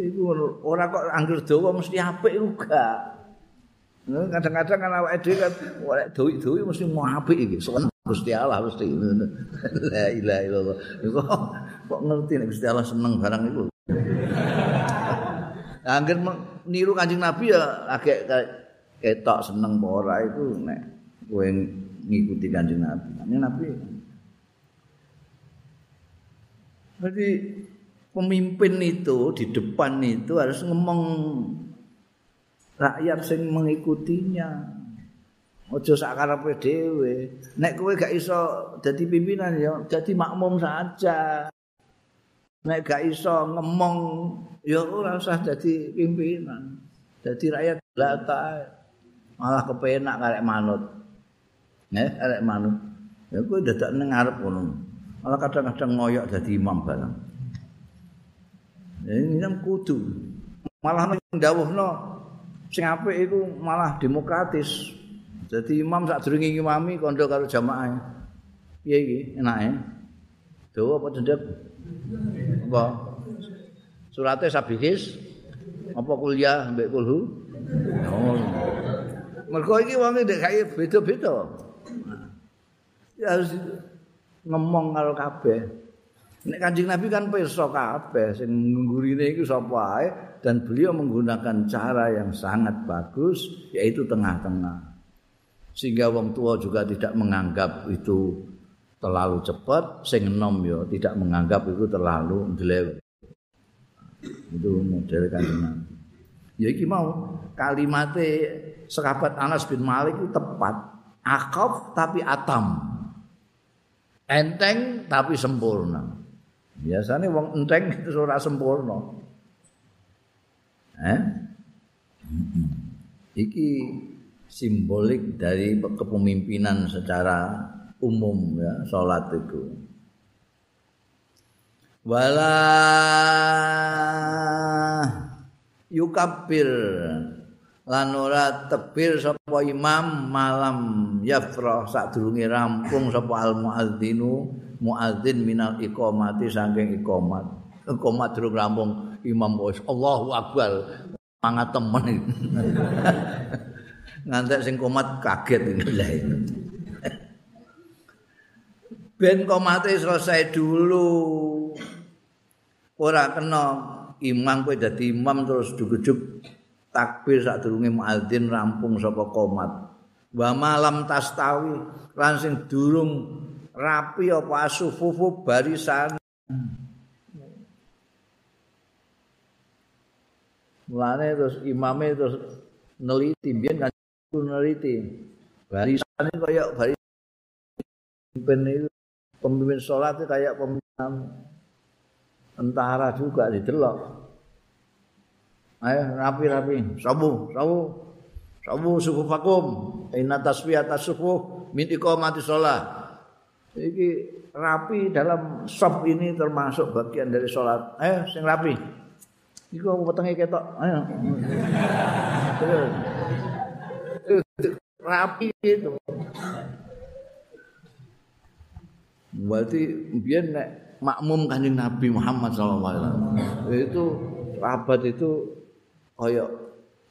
iku ora kok anggur dawa mesti apik juga. Kadang-kadang kan awake dhewe kan oleh duwi-duwi mesti mau apik iki. Seneng Gusti Allah mesti. La ilaha illallah. Kok ngerti nek Gusti Allah seneng barang iku. Angger niru Kanjeng Nabi ya agak ketok seneng ora itu nek kowe ngikuti Kanjeng Nabi. Kanjeng Nabi. Jadi pemimpin itu di depan itu harus ngomong rakyat sing mengikutinya. Ojo sak karepe dhewe. Nek kowe gak iso dadi pimpinan ya dadi makmum saja. Nek gak iso ngomong ya ora usah dadi pimpinan. Dadi rakyat belata malah kepenak karek manut. Nek karek manut. Ya kowe dadak ning ngarep ngono. Malah kadang-kadang ngoyok dadi imam barang. Ya ini kan kudu. Malah ndawuhno sing apik iku malah demokratis. Jadi imam sak durunge ngimami kandha karo jamaah. Piye iki enake? Dawa apa cendek? Apa? Surate sabihis apa kuliah mbek kulhu? Oh. Mergo iki wong ndek kaya beda-beda. Ya harus ngomong karo kabeh. Nek Kanjeng Nabi kan pirsa kabeh sing nggurine iki sapa ae dan beliau menggunakan cara yang sangat bagus yaitu tengah-tengah. Sehingga wong tua juga tidak menganggap itu terlalu cepat, sing enom ya tidak menganggap itu terlalu ndelewet. Itu model kanjeng Nabi. Ya iki mau kalimatnya sekabat Anas bin Malik itu tepat. Akaf tapi atam. Enteng tapi sempurna. Biasanya wong enteng [laughs] itu ora sempurna. Eh? Iki simbolik dari kepemimpinan secara umum ya salat itu. Wala yukabbir lan ora tebir sapa imam malam yafrah sadurunge rampung sapa al muadzinu muadzin minal iqamati saking iqamat. Iqamat durung rampung imam wis Allahu akbar. Mangat temen. [laughs] Ngantek sing komat kaget. Iki [laughs] ben komate selesai dulu. Ora kena imam kowe dadi imam terus dugujuk takbir sadurunge muadzin rampung sapa komat. Wa malam tastawi lan sing durung rapi apa asufufu barisan. Mulane terus imame terus neliti biyen kan neliti. Barisan kaya barisan. Itu pemimpin sholat kayak pemimpin tentara juga didelok. Ayo rapi-rapi, sabu, sabu, sabu suku vakum, inna tasbiyat suku min iqamati sholat. Iki rapi dalam sop ini termasuk bagian dari sholat. Ayo, sing rapi. Iku aku petengnya ketok. Ayo. [laughs] rapi itu. Berarti biar nek makmum kanjeng Nabi Muhammad SAW itu abad itu kayak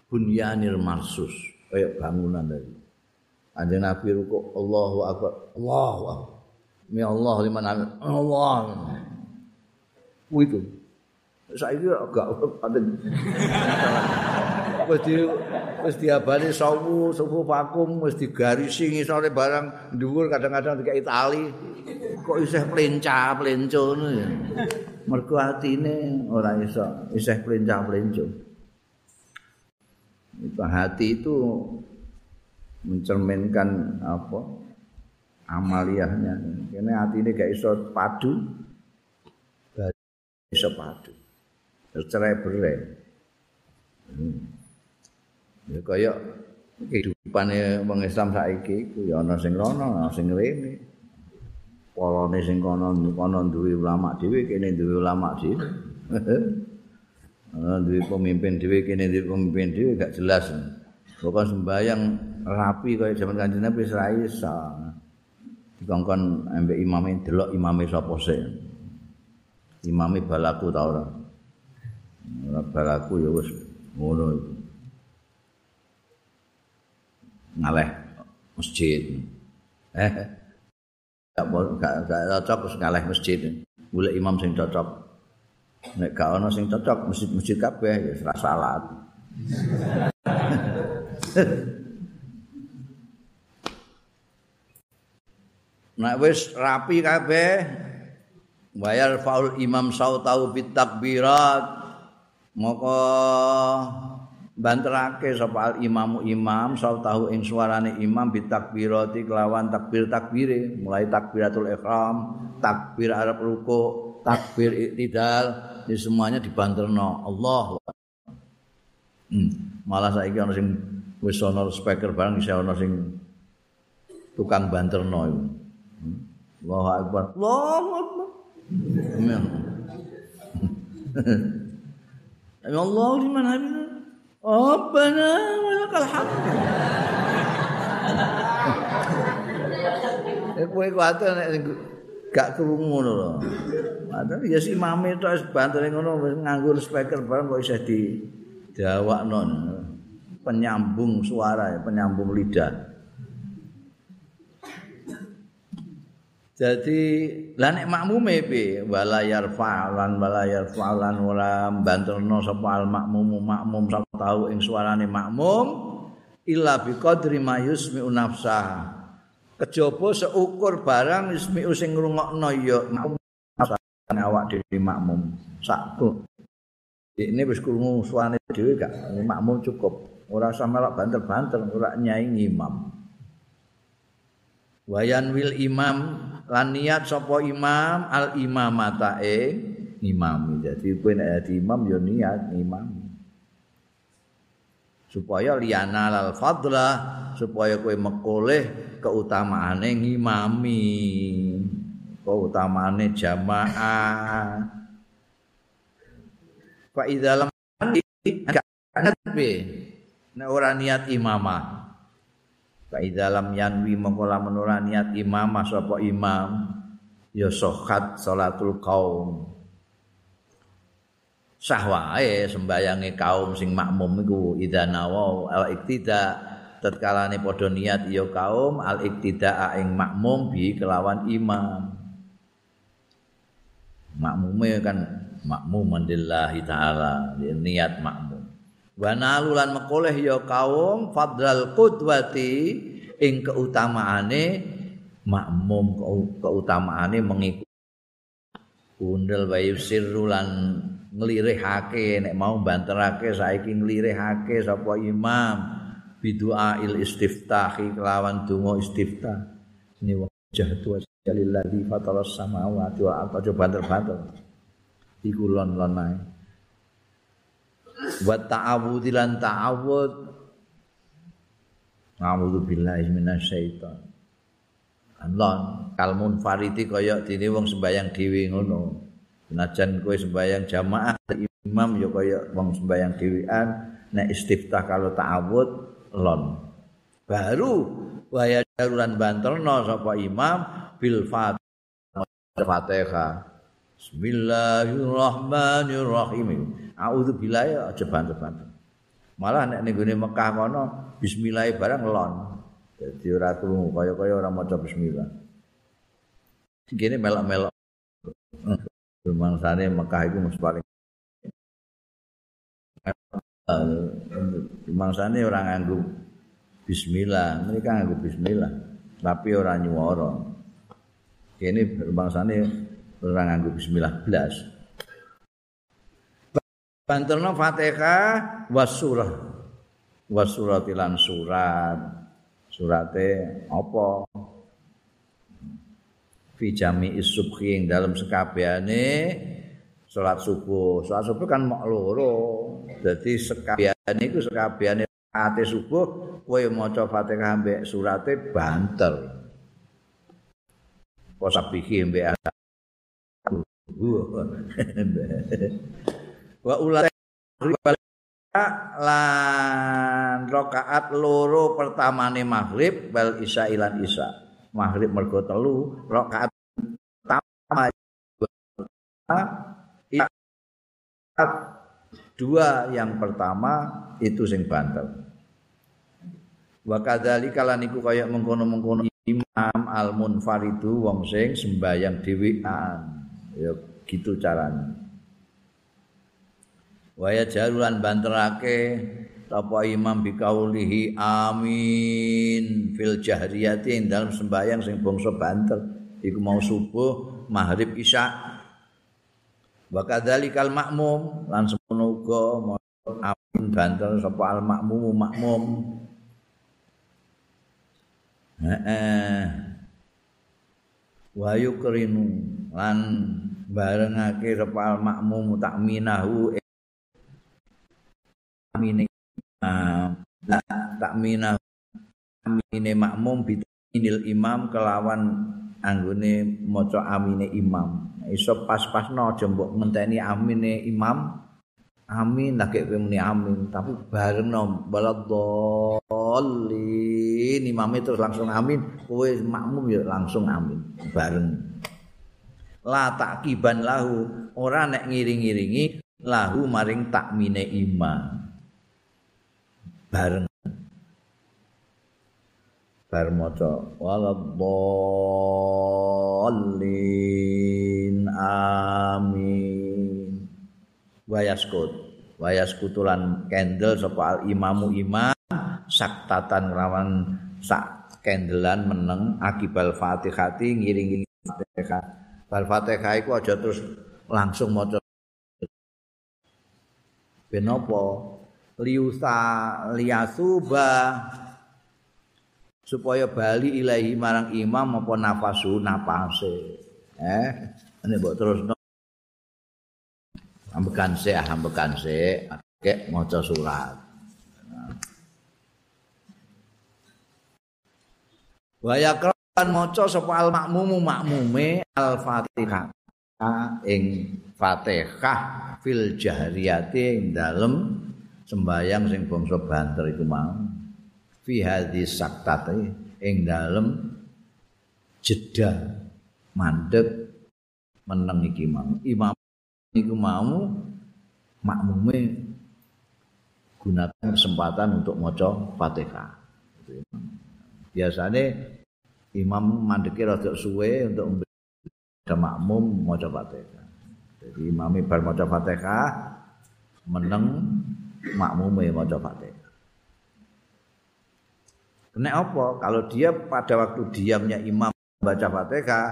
bunyanir marsus kayak bangunan dari kanjeng Nabi ruku Allahu Akbar Allahu Akbar. Mi Allah liman Allah. Itu saya kira agak ada wis di wis diabani sawu sufu vakum wis digarisi ngisore barang dhuwur kadang-kadang dikai tali. Kok isih plencah plenco ngono ya? Mergo atine ora iso isih plencah plenco itu hati itu mencerminkan apa? Amaliyahnya ini hati gak iso padu. Gak iso padu. Tercerai berai. Ya kaya kehidupane wong Islam saiki iku ya ana sing rono, ana sing rene. Polone sing kono kono duwe ulama dhewe, kene duwe ulama dhewe. [laughs] Ana duwe pemimpin dhewe, kene duwe pemimpin dhewe gak jelas. Pokok sembayang rapi kaya zaman Kanjeng Nabi iso. Dikongkon ambek imame delok imame sapa sih. Imame balaku ta ora? Balaku ya wis ngono iku. ngaleh masjid. Eh, gak gak gak cocok ngaleh masjid. Golek imam sing cocok. Nek gak ana sing cocok masjid-masjid kabeh ya ora salat. [laughs] Nek wis rapi kabeh bayar faul imam sautau bit takbirat moko banterake sapa imamu imam sau tahu ing suarane imam bitakbirati kelawan takbir takbire mulai takbiratul ihram takbir arab ruku takbir iktidal ini semuanya dibanterno. Allah hmm. malah saiki ana sing wis ana speaker barang iso ana sing tukang banterno iku. Hmm. Allahu akbar. Akbar. Amin. [laughs] Allah liman hamidah. Rabbana walakal hamd. [laughs] Eh kowe kuwatir nek gak krungu ngono lho. Padahal ya si mami tok wis bantene ngono wis nganggo speaker bareng kok isih di dawakno. Penyambung suara ya, penyambung lidah. Jadi lan nek makmume piye wala yarfa'lan wala yarfa'lan ora banterno sapa al makmum makmum sapa tau ing suarane makmum illa bi qadri ma yusmi'u nafsa. Kejaba seukur barang yusmi'u sing ngrungokno ya awak dhewe makmum. Sakku. Ini wis krungu suarane dhewe gak makmum cukup. Ora usah melok banter-banter, ora nyai imam. Wayan wil imam lan niat sapa imam al imamata ing imam jadi kowe nek dadi imam ya niat imam supaya liyana al fadla supaya kowe mekoleh keutamaane ngimami keutamaane jamaah. Fa idza lam nek ora niat imamah. Faidha lam yanwi mengkola menura niat imam sapa imam ya sohat salatul kaum sahwae sembayange kaum sing makmum iku idza nawa al iktida tatkalane padha niat ya kaum al iktida ing makmum bi kelawan imam makmume kan makmum mandillahi taala niat makmum. Wa nalulan mekoleh ya kaum fadlal qudwati ing keutamaane makmum keutamaane mengikuti undel bayu sirrulan nglirihake nek mau banterake saiki nglirihake sapa imam. Bidua il istiftahi kelawan donga istiftah. Ini wajah tu jalilladzi fataras samawati wa al banter-banter. Iku lon-lon wa ta'awudz lan ta'awud. A'udzu billahi minasyaiton. Allah kalmun fariti kaya dene wong sembayang dhewe ngono. Senajan kowe sembayang jamaah imam ya kaya wong sembayang dhewean nek istiftah kalau ta'awud lon. Baru waya daruran banterno sapa imam bil Fatihah. Bismillahirrahmanirrahim. A'udzu billahi aja banter-banter. Malah nek ning gone Mekah kono bismillah barang lon. Dadi ora kaya-kaya ora maca bismillah. Gini melok-melok. Mangsane Mekah iku mesti paling Mangsane ora nganggo bismillah, mereka nganggo bismillah, tapi ora nyuwara. Kene bangsane ora nganggo bismillah blas. Banterno Fatihah was surah. Was suratilan surat. Surate apa? Fi jami'is subhi ing dalam sekabehane salat subuh. Salat subuh kan mok loro. Dadi sekabehane iku sekabehane ate subuh kowe maca Fatihah mbek surate banter. Posabihi mbek [laughs] Wa ulat lan rakaat loro pertamane maghrib bal isya ilan isya. Maghrib mergo telu, rakaat dua yang pertama itu sing banter. Wa kadzalika lan iku kaya mengkono-mengkono imam al munfaridu wong sing sembayang dhewean. Ya gitu carane. Waya jarulan banterake apa imam bikaulihi amin fil jahriyati dalam sembahyang sing bangsa banter iku mau subuh maghrib isya. Wa kadzalikal makmum lan semono uga amin banter sapa al makmum makmum heeh. Wa yukrinu lan barengake sapa al makmum takminahu. Amine la takminah amine makmum bitinil imam kelawan anggone maca amine imam. Iso pas-pasno aja mbok ngenteni amine imam. Amin lagi kowe muni amin tapi bareng nom baladolin imam itu langsung amin kowe makmum ya langsung amin bareng. La takiban lahu ora nek ngiring-iringi lahu maring takmine imam. Bareng bar maca waladhdallin amin. Wayaskut wayaskutulan kendel sapa al imamu imam saktatan rawan sak kendelan meneng akibal fatihati ngiring-ngiring fatihah. Bal fatihah iku aja terus langsung maca. Benopo liusa liyasuba supaya bali ilahi marang imam apa nafasu napase. Eh ini mbok terus no. ambekan se ambekan se kek maca surat. Wa yakran maca sapa al makmumu makmume al fatihah ing fatihah fil jahriyati ing dalem sembayang sing bangsa banter iku mau fi hadis saktati ing dalem jeda mandek meneng iki mau imam iku mau makmume gunakan kesempatan untuk maca Fatihah. Biasanya imam mandeki rada suwe untuk ada makmum maca Fatihah. Jadi imam bar maca Fatihah meneng makmume maca Fatihah. Kena apa? Kalau dia pada waktu diamnya imam baca Fatihah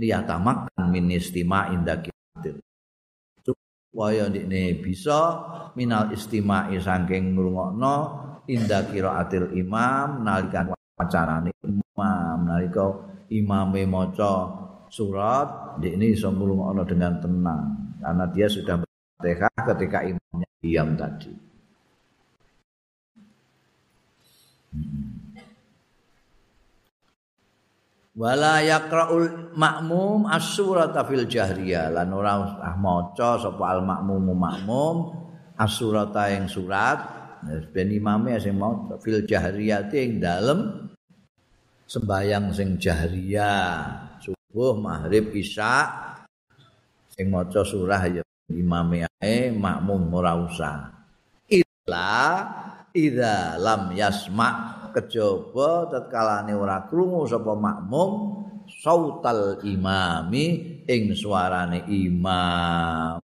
liyatamak min istima indakitil. Supaya ini bisa minal istima'i saking ngrungokno inda qiraatil imam nalikan wacarane imam nalika imame maca surat ini iso ngrungokno dengan tenang karena dia sudah Fatihah ketika imamnya diam tadi. Wala yaqra'ul makmum as-surata fil jahriyah. Lan ora usah maca sapa al makmum as-surata ing surat. Ben imame sing maca fil jahriyah ing dalem sembayang sing jahriyah. Subuh maghrib isya sing maca surah ya imame ae makmum ora usah. Illa idza lam yasma kejaba tatkalane ora krungu sapa makmum sautal imami ing suarane imam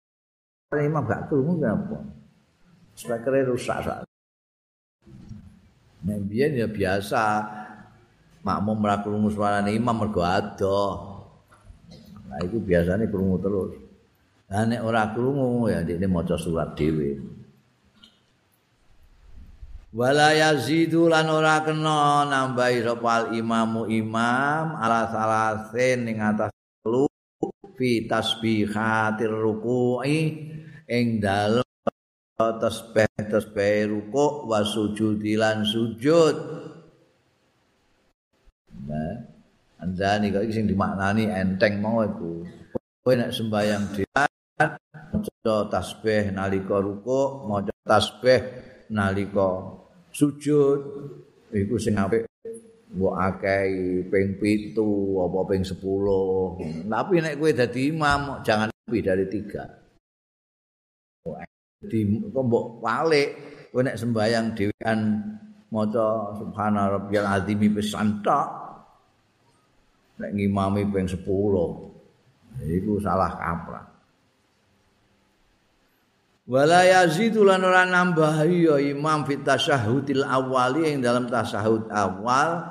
imam gak krungu apa spekere rusak sak Nek ya biasa makmum ora krungu suarane imam mergo adoh. Nah itu biasanya krungu terus. Lah nek ora krungu ya dene maca surat dhewe. Wala yazidu lan ora kena nambahi sapa al imamu imam ala salasin ing atas telu fi tasbihatir ruku'i ing dalem tasbih tasbih rukuk wa sujud lan sujud. Nah andani kok sing dimaknani enteng mau iku. Kowe nek sembayang dhewe maca tasbih nalika rukuk maca tasbih nalika sujud. Iku sing apik mbok akeh ping 7 apa ping 10 tapi nek kowe dadi imam jangan lebih dari 3 di mbok walik kowe nek sembayang dhewean maca subhana rabbiyal azim pisan tok nek ngimami ping 10 iku salah kaprah wala yazidu lan ora nambah ya imam fit tasyahudil awali ing dalam tasyahud awal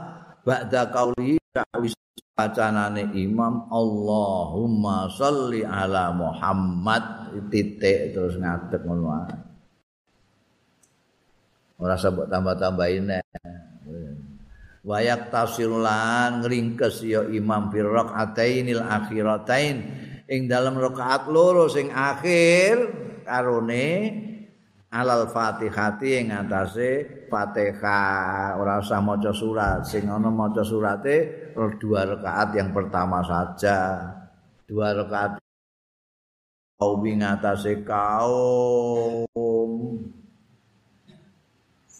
ba'da qauli ta'wis bacanane imam Allahumma sholli ala Muhammad. Titik terus ngadeg ngono wae ora sabuk tambah-tambahin wayak tafsirulan ngringkes ya imam fir rakaatainil akhiratain ing dalam rakaat loro sing akhir karone alal fatihati ing atase fatihah. Ora usah maca surat sing ana maca surate dua rakaat yang pertama saja. Dua rakaat. Kaum ing atase kaum.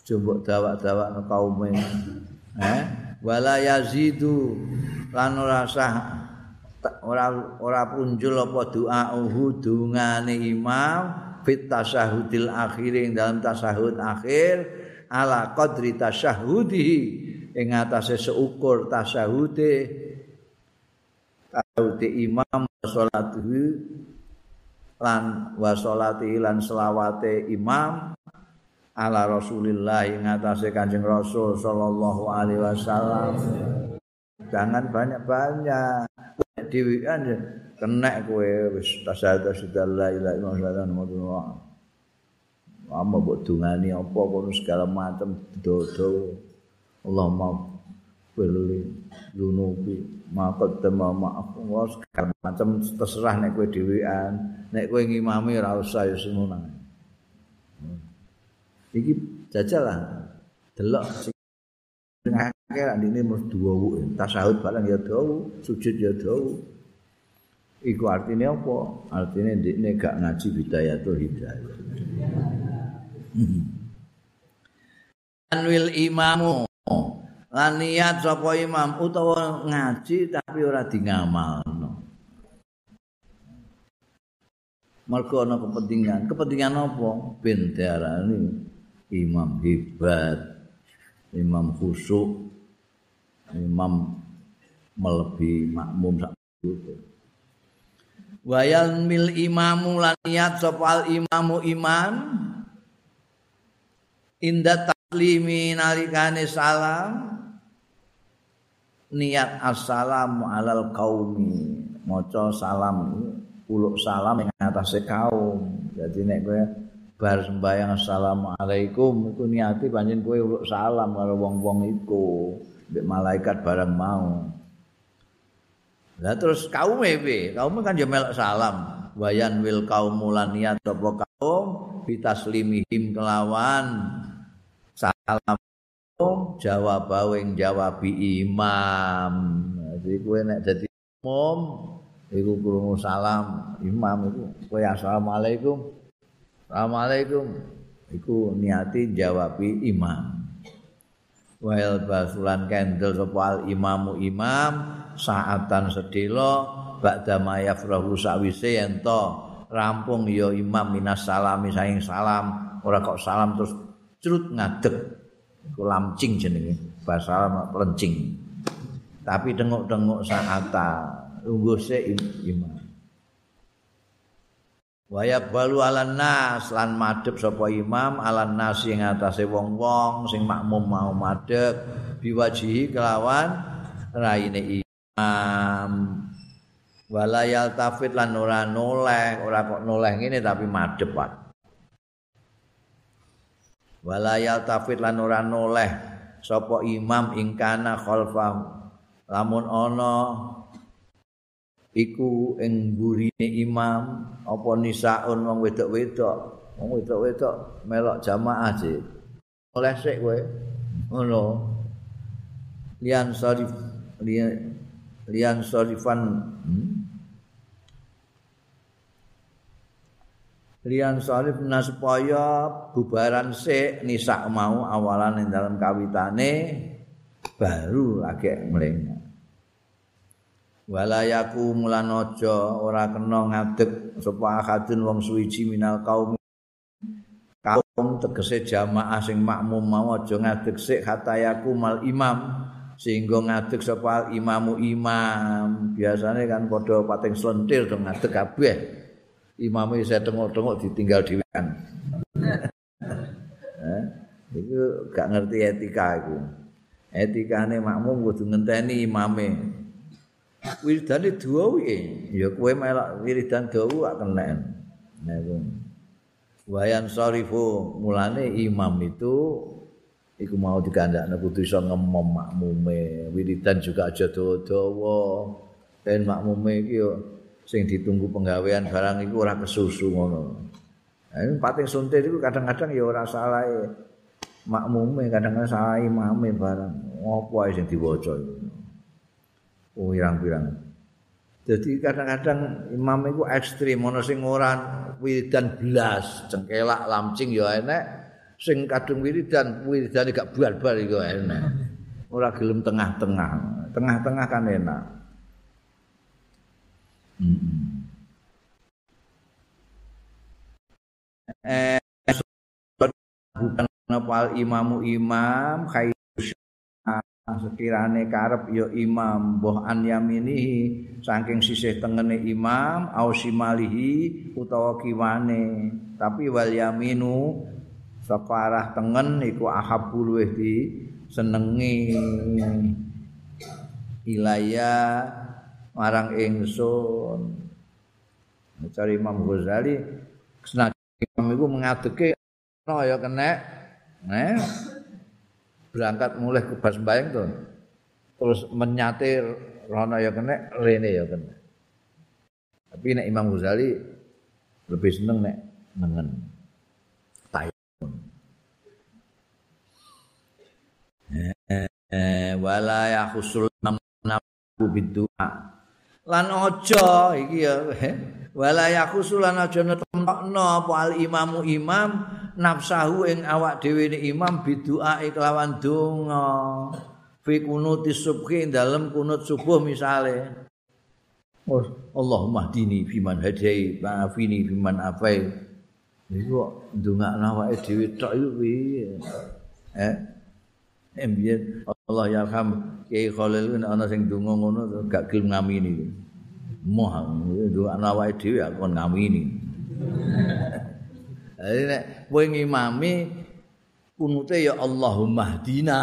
Coba dawak-dawak kaum eh? Wala yazidu lan ora sah ora ora punjul apa doa uhu dungane imam fit tasyahudil akhir ing dalam tasyahud akhir ala qadri tasyahudi ing atase seukur tasyahude tasyahude imam salatuhu lan wa salati lan selawate imam ala Rasulillah ing atase Kanjeng Rasul sallallahu alaihi wasallam. Jangan banyak-banyak dhewean kena kowe wis tasawuf sudah la ilaha illallah. Muhammadur Amma mbok dungani apa kono segala macam dodo. Allah mau beli lunubi maka tema maaf Allah segala macam terserah nek kowe dhewean. Nek kowe ngimami ora usah ya semono iki jajal lah. Delok akeh ra dene mesti duwu tasawuf barang ya duwu sujud ya duwu iku artine apa? Artine ndekne gak ngaji bidayatul hidayah. Anwil imamu. Lan niat sapa imam? Utawa ngaji tapi ora di ngamalno mergo ana kepentingan. Kepentingan apa? Ben diarani imam hebat imam khusyuk imam melebi makmum sak itu wayal mil imamu lan niat sopal imamu iman inda taklimi nalikane salam niat assalamu alal qaumi maca salam uluk salam ing atase kaum. Jadi nek kowe bar sembayang assalamualaikum. Iku niati panjen kowe uluk salam karo wong-wong iku. Mbek malaikat bareng mau. Lah terus kaum piye? Kaum kan ya melok salam. Wayan wil kaum mulan niat apa kaum? Bitaslimihim kelawan. Salam. Jawab wing jawab imam. Jadi kowe nek dadi umum iku krungu salam. Imam iku kowe assalamualaikum Assalamualaikum. Iku niati jawabi imam. Wal basulan kendel sapa imamu imam saatan sedelo ba'da mayafrahu sawise ento rampung ya imam minas salami saing salam. Ora kok salam terus crut ngadeg. Iku lamcing jenenge bahasa lencing tapi denguk-denguk saata lungguh se imam Waya balu alan nas lan madhep sapa imam alan nas ing atase wong-wong sing makmum mau madhep biwajihi kelawan raine imam. Wala yaltafit lan ora noleh ora kok noleh ngene tapi madhep Pak. Wala yaltafit lan ora noleh sapa imam ing kana khalfa lamun ana iku ing burine imam apa nisaun wong wedok-wedok? Wong wedok-wedok melok jamaah sih oleh sik kowe ngono. Lian sarif lian lian sarifan hmm? lian sarif supaya bubaran sik nisak mau awalan ing dalam kawitane baru lagi mlengak walayaku aja ora kena ngadeg sapa akadun wong suwiji minal kaum kaum tegese jamaah sing makmum mau aja ngadeg sik hatayaku mal imam sehingga ngadeg sapa imamu imam. Biasane kan padha pating slentir dong ngadeg kabeh. Imame saya tengok-tengok ditinggal dhewean. [laughs] Eh itu gak ngerti etika iku. Etikane makmum kudu ngenteni imame wiridane dua wi ya kowe melok wiridan dawa gak kena. Nah wayan sarifu mulane imam itu iku mau dikandakne kudu iso ngemom makmume. Wiridan juga aja dawa-dawa. Ben makmume iki yo sing ditunggu penggawean barang iku ora kesusu ngono. Ini pating suntir itu kadang-kadang ya ora salah makmume kadang-kadang salah imame barang. Ngopo ae sing diwaca itu pirang-pirang. Jadi kadang-kadang imam itu ekstrim ana sing ora wiridan blas cengkelak lamcing ya enek. Sing kadung wiridan wiridane gak bar-bar iku enek. Ora gelem tengah-tengah. Tengah-tengah kan enak. Eh bukan apa imamu imam khair sekirane karep ya imam. Mbah an yamini saking sisih tengene imam au simalihi utawa kiwane. Tapi wal yaminu saka tengen iku ahabbu luweh di senengi ilaya marang ingsun. Cari Imam Ghazali senajan imam iku mengadeke no ya kena eh berangkat mulai ke bas bayang tuh. Terus menyatir rono ya kena rene ya kena. Tapi nek Imam Ghazali lebih seneng nek nengen. Tayun eh, eh wala ya khusul nabu bidu'a lan aja iki ya eh, wala ya khusul lan aja netokno apa al imamu imam nafsahu ing awak dhewe imam bidu'a kelawan donga. Fi kunutis subhi dalem kunut subuh misale. Oh, Allahumma dini fiman hadai maafini fiman afai iku ndongakno awake dhewe tok iku piye? Eh? Embien Allah ya ham Kiai Khalil ana sing donga ngono gak gelem ngamini. Moh ndongakno awake dhewe aku ngamini. Jadi nek kowe ngimami kunute ya Allahumma hdina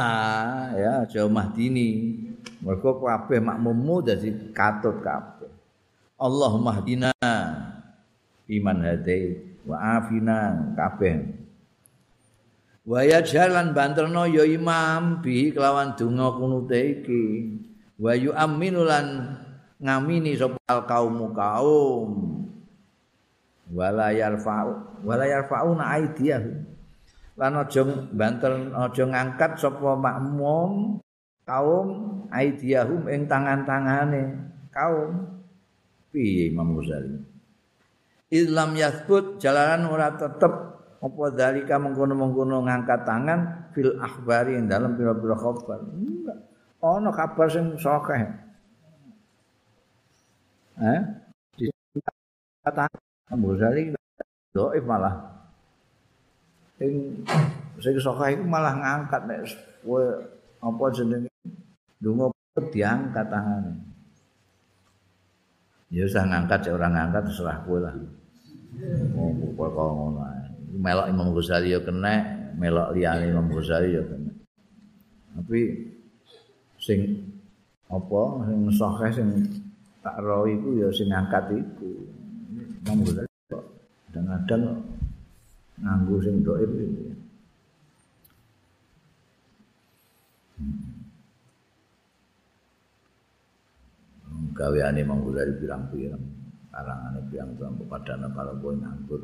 ya aja mahdini. Mergo kabeh makmummu dadi katut kabeh. Allahumma hdina iman hadai wa afina kabeh. Wa jalan banterno ya imam bi kelawan donga kunute iki. Wa yu aminulan ngamini sapa kaum kaum. Wala yarfa'u wala yarfa'una aidiyahu. Lan aja banter aja ngangkat sapa makmum kaum aidiyahum ing tangan-tangane. Kaum. Piye Imam Ghazali? Islam yathbut jalanan ora tetep. Apa dalika mengkono-mengkono ngangkat tangan fil akhbari ing dalam pira-pira khabar? Ana kabar sing sokeh. Eh di Ghazali doif malah. Sing sing saka iku malah ngangkat nek kowe apa jenenge donga diangkat tangane. Ya usah ngangkat cek orang ngangkat terserah kowe lah. Oh, kok ngono Melok Imam Ghazali ya kena, melok liyane Imam Ghazali ya kena. Tapi sing apa sing sahih sing tak ro iku ya sing ngangkat iku. Imam Ghazali kadang-kadang nganggo sing dhaif iki. Hmm. Gaweane Imam Ghazali pirang-pirang, karangane pirang-pirang padana para kowe nganggur.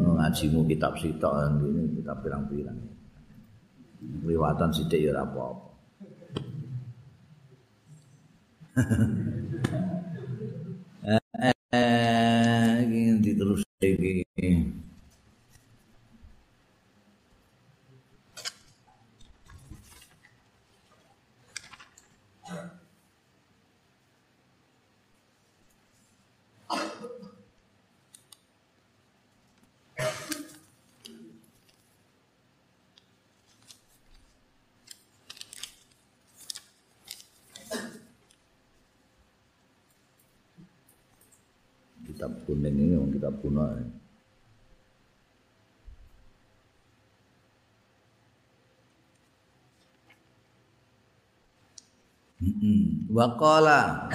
Oh, ngajimu kitab sitok ini kitab pirang-pirang. Liwatan sithik ya ora apa-apa. [laughs] Waqala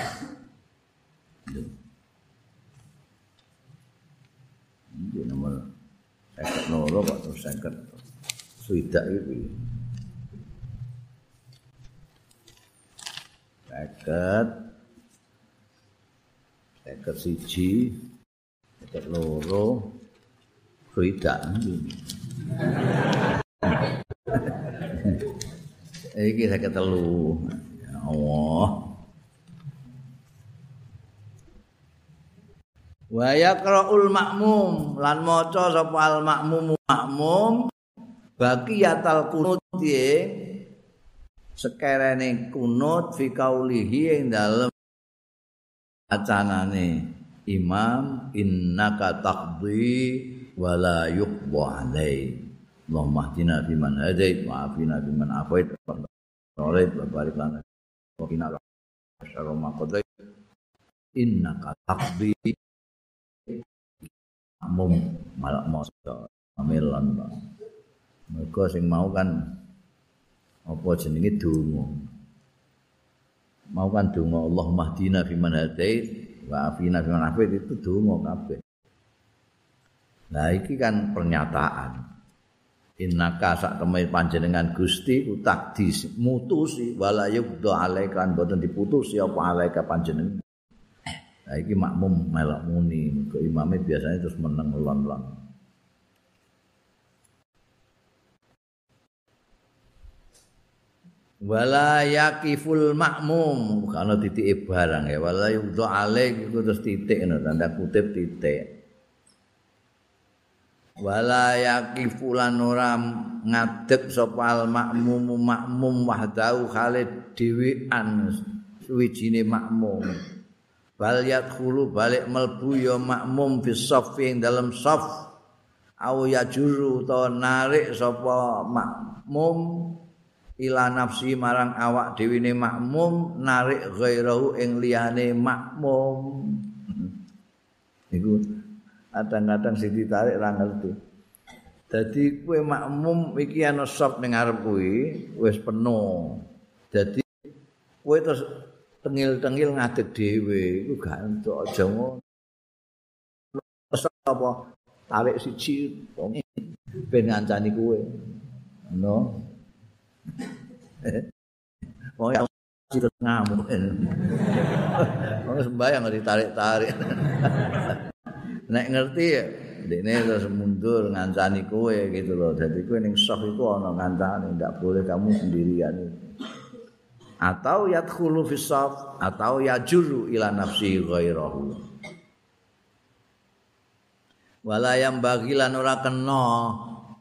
Ini nomor seket noro Pak terus seket. Suidak itu Seket. Seket siji. Seket loro. Ruidak [laughs] iki seket telu. Ya Allah wa yaqraul makmum lan maca sapa al makmum makmum baqiyatal kunut ye sekerene kunut fi kaulihi ing dalem acanane. Imam innaka taqdi wala yuqba alai. Allahumma hdina fi man hadait wa afina fi man afait. Wa barik lana wa qina syarra ma qadait innaka taqdi mum malak mosto amilan mereka sing mau kan apa jenenge donga mau kan donga Allah mahdina fi hadait wa afina fi man afait itu donga kabeh. Nah iki kan pernyataan. Innaka sak temai panjenengan Gusti utak dimutusi wala yubdo alaika boten diputusi apa alaika panjenengan. Nah iki makmum melok muni. Ke imame biasanya terus meneng lon-lon. wala yakiful makmum. Kana titik barang ya. Wala yudha alaik iku terus titik no, tanda kutip titik. Wala yakifulan ngadeg sapa al makmum makmum wahdau khalid dhewean suwijine makmum bal yadkhulu balik melbu ya makmum fi saffi ing dalam saf. Au yajuru utawa narik sapa makmum ila nafsi marang awak dhewe makmum narik ghairahu ing liyane makmum. [laughs] Iku kadang-kadang sing ditarik ra ngerti. Dadi kowe makmum iki ana sop ning ngarep kuwi wis penuh. Dadi kowe terus tengil-tengil ngadeg dhewe iku gak entuk aja ngono apa tarik siji ben ngancani kowe no [laughs] Wong ya terus ngamuk. [laughs] Wong sembayang ditarik-tarik. [laughs] Nek ngerti ya, dene terus mundur ngancani kowe gitu loh. Jadi kowe ning sok iku ana ngancani, ndak boleh kamu sendirian. Atau yadkhulu fi saf atau yajuru ila nafsi ghairahu. Wala yang bagilan ora kena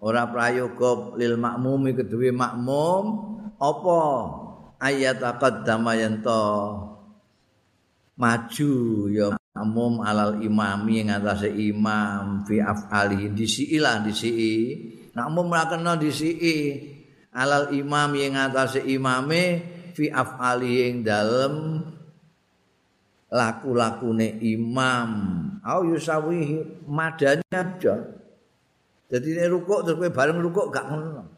ora prayoga lil makmumi kedue makmum apa ayat aqaddama yanto maju ya umum alal imami ing atase imam fi afali disiilah disii nak umum ra kena disii alal imam ing atase imame fi afali ing dalem laku-lakune imam au yusawihi madani aja jadi nek rukuk terus kowe bareng rukuk gak ngono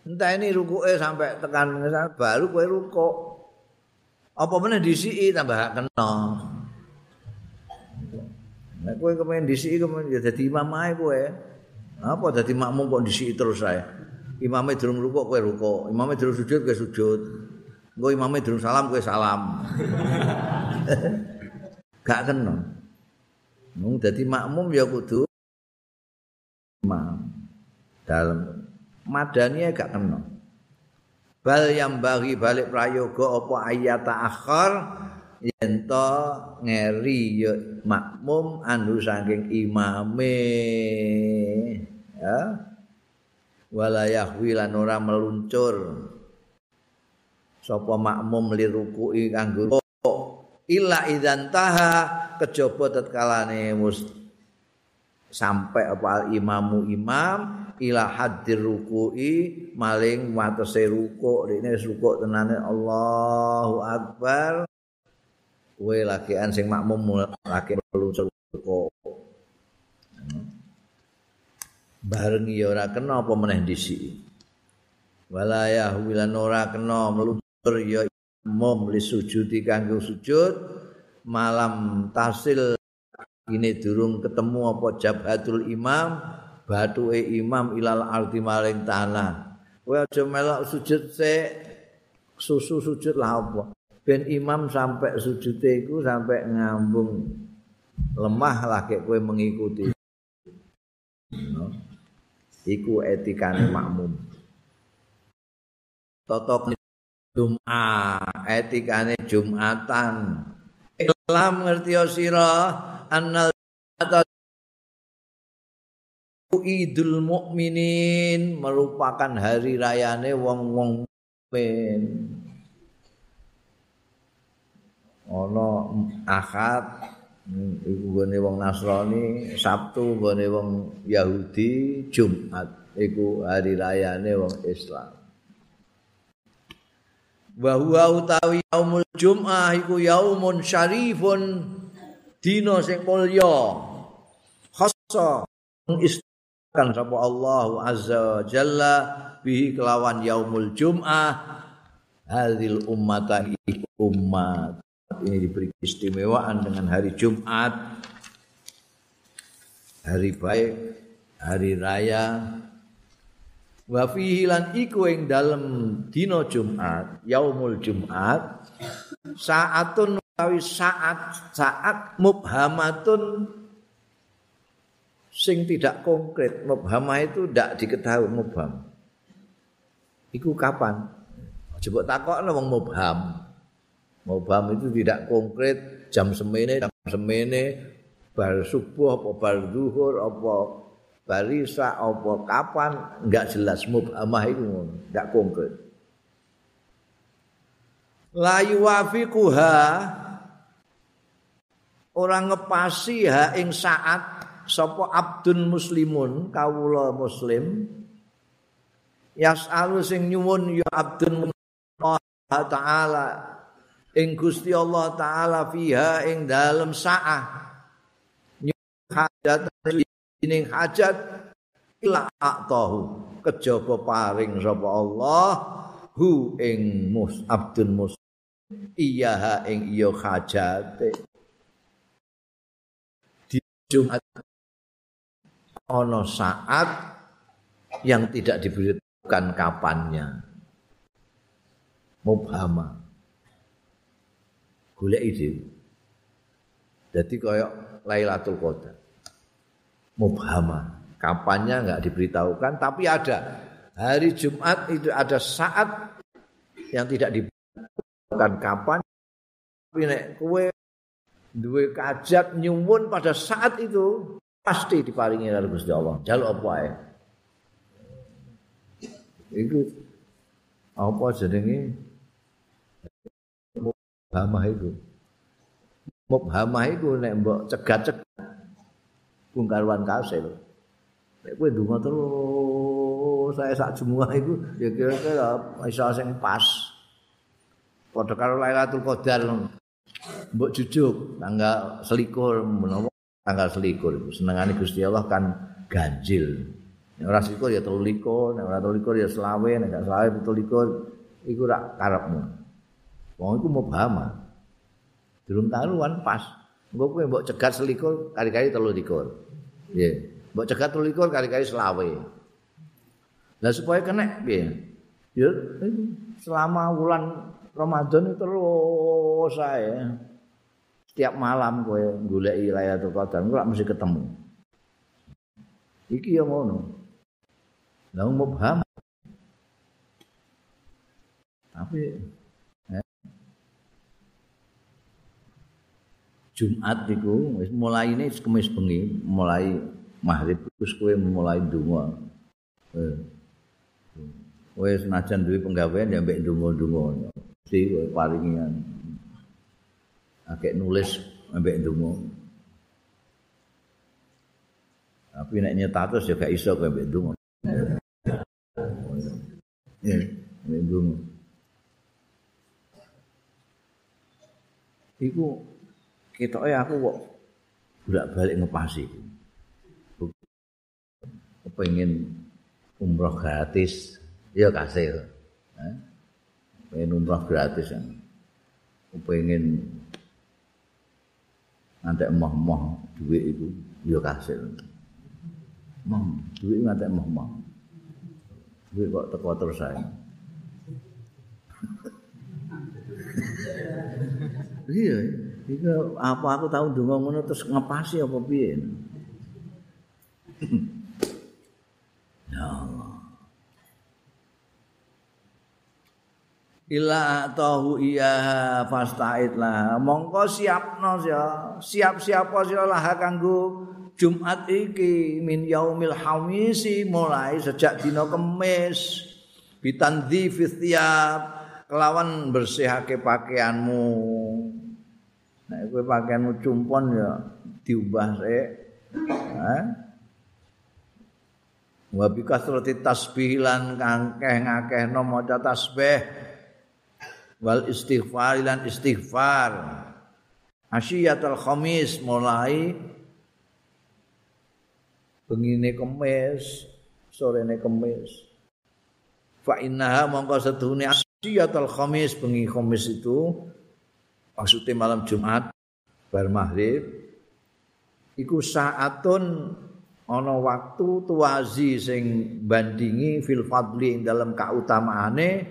Entah ini rukuke sampai tekan baru kowe rukuk. Apa meneh disiki tambah kena. Nek kowe kemen disiki kemen ya dadi imam ae kowe. Apa dadi makmum kok disiki terus ae. Imame durung rukuk kowe rukuk, imame durung sujud kowe sujud. Engko imame durung salam kowe salam. [laughs] Gak kena. Mung dadi makmum ya kudu imam. Dalam madani gak kena. Bal yang bagi balik prayoga apa ayat akhir yen to ngeri ya makmum anu saking imame. Ya. Walayah wilan ora meluncur sapa makmum liruku'i kanggo illa idzan taha kejaba tetkalane sampai apa imamu imam ila hadir ruku'i maling watese ruku ini ruku tenane Allahu akbar. Kowe lakian sing makmum laki perlu ruku bareng ya ora kena apa meneh dhisik. Walayah wilan ora kena meluncur ya mum li sujudi kanggo sujud malam tasil ini durung ketemu apa jabhatul imam batuke imam ilal arti maring tanah. Kowe aja melok sujud se susu sujud lah apa? Ben imam sampai sujude iku sampai ngambung. Lemah lah kayak kowe mengikuti. No. iku etikane makmum. Totok Jum'ah etikane Jumatan Ilam ngerti sira annal Idul Mukminin merupakan hari rayane wong-wong mukmin. Ana Ahad iku gone wong Nasrani, Sabtu gone wong Yahudi, Jumat iku hari rayane wong Islam. Wa huwa utawi yaumul Jum'ah iku yaumun syarifun dina sing mulya. Khassa. Kan sapa Allah azza jalla bihi kelawan yaumul jum'ah. Hadil ummata umat ini diberi istimewaan dengan hari Jumat. Hari baik hari raya wa fihi lan iku ing dalem dina Jumat yaumul Jumat saatun saat saat mubhamatun sing tidak konkret. Mubhama itu tidak diketahui mubham. Itu kapan? Coba takok wong mubham. Mubham itu tidak konkret jam semene jam semene bar subuh apa bar zuhur apa barisa apa kapan? Enggak jelas. Mubhamah itu enggak konkret. La yuwafiquha. Orang ngepasi ha ing saat sapa abdun muslimun kawula muslim. Yasalu sing nyuwun ya abdun Allah taala ing Gusti Allah taala fiha ing dalem saah. Hajat ing hajat ila atahu kejaba paring sapa Allah hu ing mus abdun mus iya ing iya hajate di Jumat ono saat yang tidak diberitahukan kapannya. Mubhama. Golek ide. Jadi kayak Lailatul Qadar. Mubhama. Kapannya enggak diberitahukan tapi ada. Hari Jumat itu ada saat yang tidak diberitahukan kapan. Tapi nek kowe duwe kajat nyuwun pada saat itu pasti diparingi karo Gusti Allah. Jaluk apa ae. Iku apa jenenge? Mubhamah itu. Mubhamah itu nek cegat-cegat bungkaruan kasil. Nek kowe ndonga terus saya sak jumuah iku ya kira-kira iso sing pas. Padha karo Lailatul Qadar. Mbok jujuk tanggal selikur menawa tanggal selikur. Senengane Gusti Allah kan ganjil. Ora selikur ya telu likur nek ora telu likur ya selawe. Nek gak selawe pitu likur iku rak karepmu. Wong iku mubhama durung karuan pas engko kowe mbok cegat selikur kali-kali telu likur. Nggih. Mbok cegat telu likur kali-kali selawe. Lah supaya kena piye ya selama bulan Ramadan itu terus saya setiap malam kowe goleki Lailatul Qadar ora mesti ketemu. iki ya ngono. Lah mubham tapi eh, Jumat iku wis mulai ini kemis bengi mulai maghrib wis kowe mulai donga eh. wis najan duwe penggawean ya mbek donga-donga mesti kowe paringian akeh nulis mbek donga tapi nek nyetatus ya gak iso kowe mbek donga ya mbek donga iku ketoke aku kok bolak-balik ngepasi pengen umroh gratis. Ya kasih eh? pengen umroh gratis kan pengen nanti emah-emah duit itu ya kasih emah duit nanti emah-emah duit kok teko terus saya [laughs] iya Iku apa aku tahu donga ngono terus ngepasi apa piye? ya Allah. Ila tahu iya fasta'id lah. Mongko siapno ya. Siap-siap sira lah kanggo Jumat iki min yaumil hamisi mulai sejak dina Kamis. Bitanzi tiap kelawan bersihake pakaianmu. Nek kowe pakaianmu cumpon ya diubah sik. Eh? Wa bi kasrati tasbih lan kangkeh ngakehno maca tasbih wal istighfar lan istighfar. Asyiyatul khamis mulai bengine kemis, sorene kemis. Fa innaha mongko sedune asyiyatul khamis bengi khamis itu maksudnya malam Jumat bar maghrib iku saatun ana waktu tuwazi sing bandingi fil fadli ing dalam kautamaane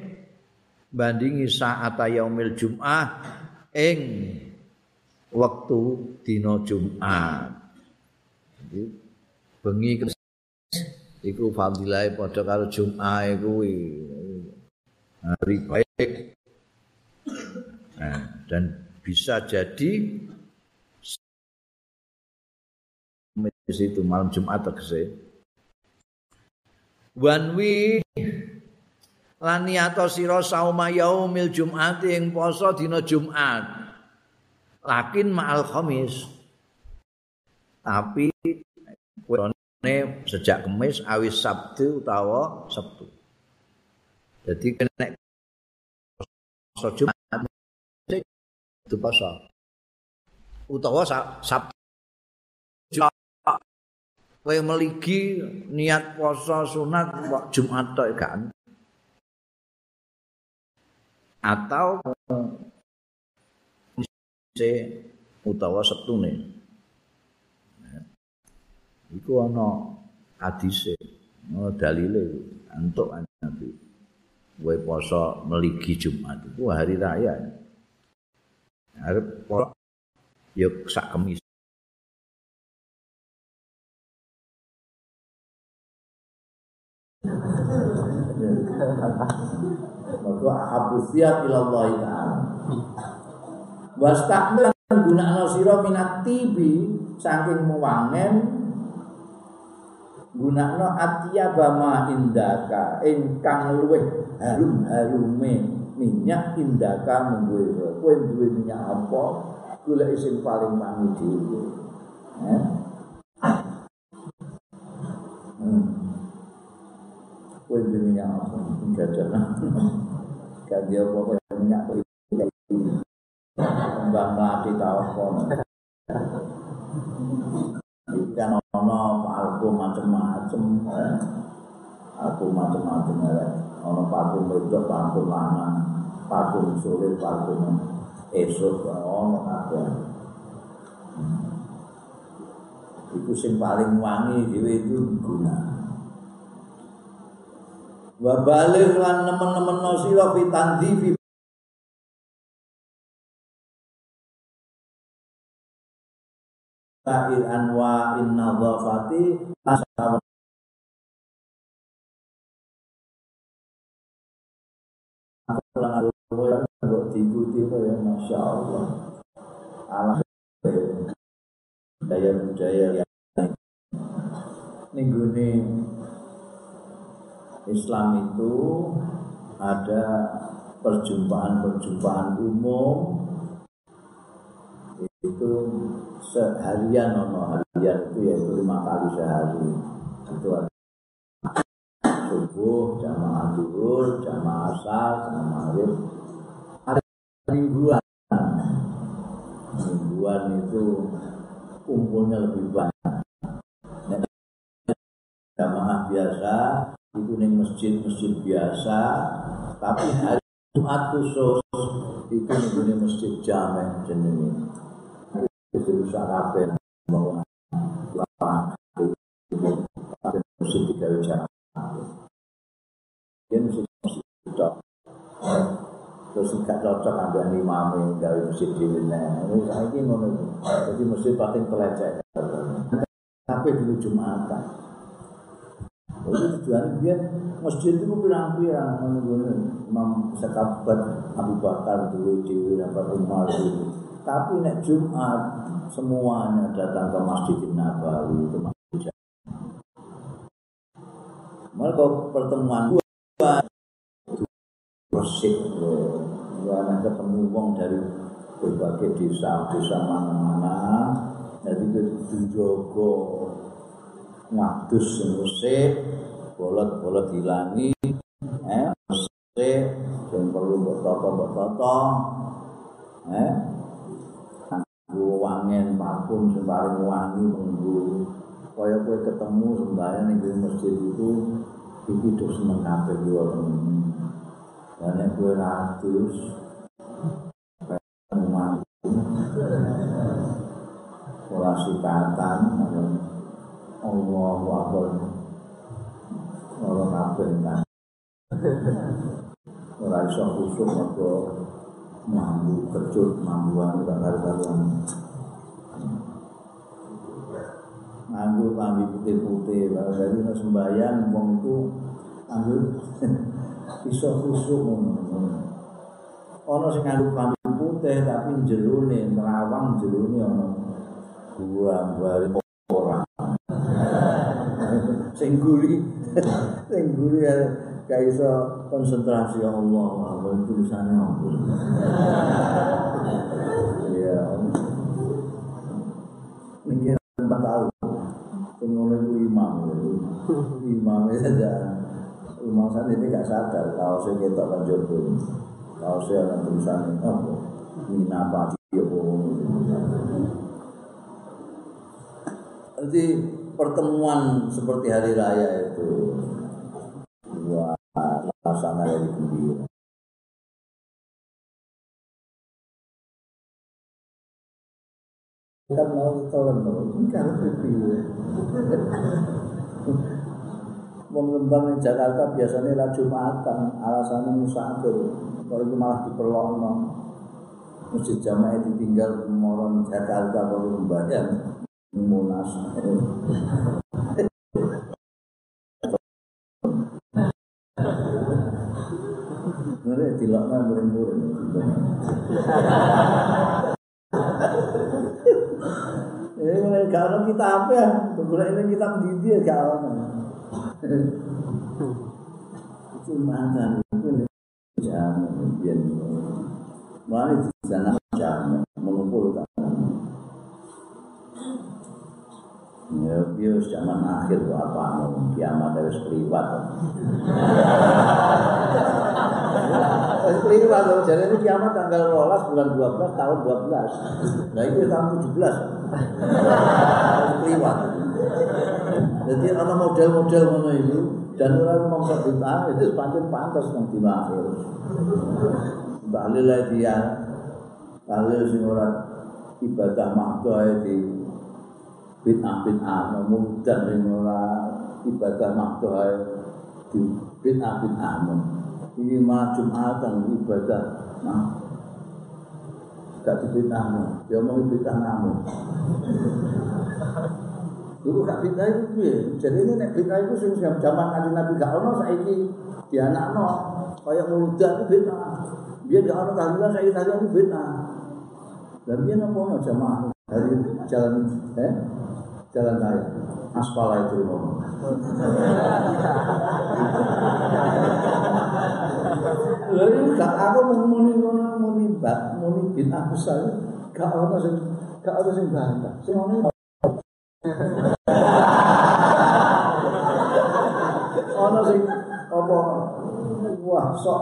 bandingi saat yaumil Jumat ing waktu dina Jumat. Jadi bengi iku fadilah padha karo Jumat kuwi. Hari baik nah, dan bisa jadi di situ malam Jumat tegese wanwi lani atau sira sauma yaumil Jumat ing poso dina Jumat. Lakin ma'al khamis. Tapi kuwi sejak kemis awis Sabtu utawa Sabtu. Jadi kena poso Jumat itu poso utawa Sabtu kowe meligi niat poso sunat kok Jumat tok kan? Atau utawa Sabtune. Iku ana hadise ana dalile antuk Nabi. Kowe poso meligi Jumat itu hari raya arep ya sak kemis. Maka abu siap ilallah ta'ala. Wastakmil gunakna sira minat tibi saking mewangen gunakna atiyaba ma indaka ingkang luweh harum harume minyak indaka mungguwe kowe duwe minyak apa? Golek sing paling dhewe. Eh? hmm. kowe duwe minyak apa? Jajan ganti apa minyak kembang mati telepon ikan ono aku macam-macam aku macam-macam ono parfum itu parfum lanang parfum sore parfum esok ono kabeh. Itu sing paling wangi dhewe itu guna. Wa baligh lan nemen-nemen sira fi tandzifi ta'il anwa nadhafati kok diikuti ya? Masya Allah. Alam. Daya budaya yang ini Islam itu ada perjumpaan-perjumpaan umum. Itu seharian nono harian itu yaitu lima kali sehari. Itu ada duhur jamaah asar jamaah maghrib. Ada mingguan. Mingguan itu kumpulnya lebih banyak. Jamaah biasa itu nih masjid-masjid biasa. Tapi hari Jumat khusus itu nih masjid jamek jenenge itu rusak kabeh bahwa masjid tiga jamaah. Dia mesti cocok terus gak cocok ambil imam gawe masjid di ini saya ini ngono jadi masjid paling pelecet tapi dulu jumatan. Jadi tujuan dia masjid itu pirang-pirang. Imam Sekabat Abu Bakar dulu di Rabat Umar itu tapi nek Jumat semuanya datang ke Masjid Nabawi itu masjid mereka pertemuan resik karena ketemu wong dari berbagai desa desa mana-mana. Jadi itu jogo ngadus musik bolot-bolot hilangi eh musik yang perlu bertoto-bertoto eh. Wangen parfum sembarang wangi menggu kaya kue ketemu sembarang di masjid itu itu terus seneng kabeh dan gue ratus pola sikatan Allah Akbar. Orang kabeh kan. Ora iso khusuk mergo mampu kecut mampuan gak karuan nganggo pambi putih-putih kalau dari sembahyang wong itu ambil [laughs] iso khusuk ngono. Ana sing nganggo klambi putih tapi jerone nerawang jerone ana gua bali ora. sing guri sing guri ya gak iso konsentrasi Allah Allah tulisannya ampun. Ya. Ini empat tahun. Sing ngono imam. Imam saja. Rumah sana ini gak sadar kalau saya kita kan jodoh. Kalau saya akan tulisan ini apa? Mina padi Jadi pertemuan seperti hari raya itu dua pasangan dari gembira. Kan mau tolong kan. Wong Lembang di Jakarta biasanya lah Jumatan, alasannya musafir. Kalau itu malah diperlokno. Masjid jamaah ditinggal moron Jakarta kalau membayar munas. Mereka dilakna murid-murid. Ini kalau kita apa ya? Kemudian ini kita mendidik gak itu mantan itu jangan biar mulai di sana jangan ya biar zaman akhir itu apa kiamat harus keliwat harus keliwat jadi ini kiamat tanggal 12 bulan 12 tahun 12 nah itu tahun 17 harus keliwat Jadi ada model-model mana itu dan orang mau bid'ah itu pancen pantas nang di akhir. Dalil dia dalil sing ora ibadah makdo di bid'ah bid'ah mudah sing ora ibadah makdo di bid'ah bid'ah ini mah jumatan ibadah nah gak bid'ah dia mau bid'ah namun. Dulu gak fitnah itu piye? Jadi ini nek fitnah itu sing zaman kanjeng Nabi gak ono saiki dianakno. Kayak muludan itu bid'ah. Biar gak ada tahlilan, saya tahlilan itu bid'ah. Dan dia nopo jamaah? Dari jalan eh jalan raya aspal itu. Lalu gak aku muni ngono muni bat muni bid'ah besar. Gak ada sing gak ada sing bantah. Sing ngono Ono sing apa wah sok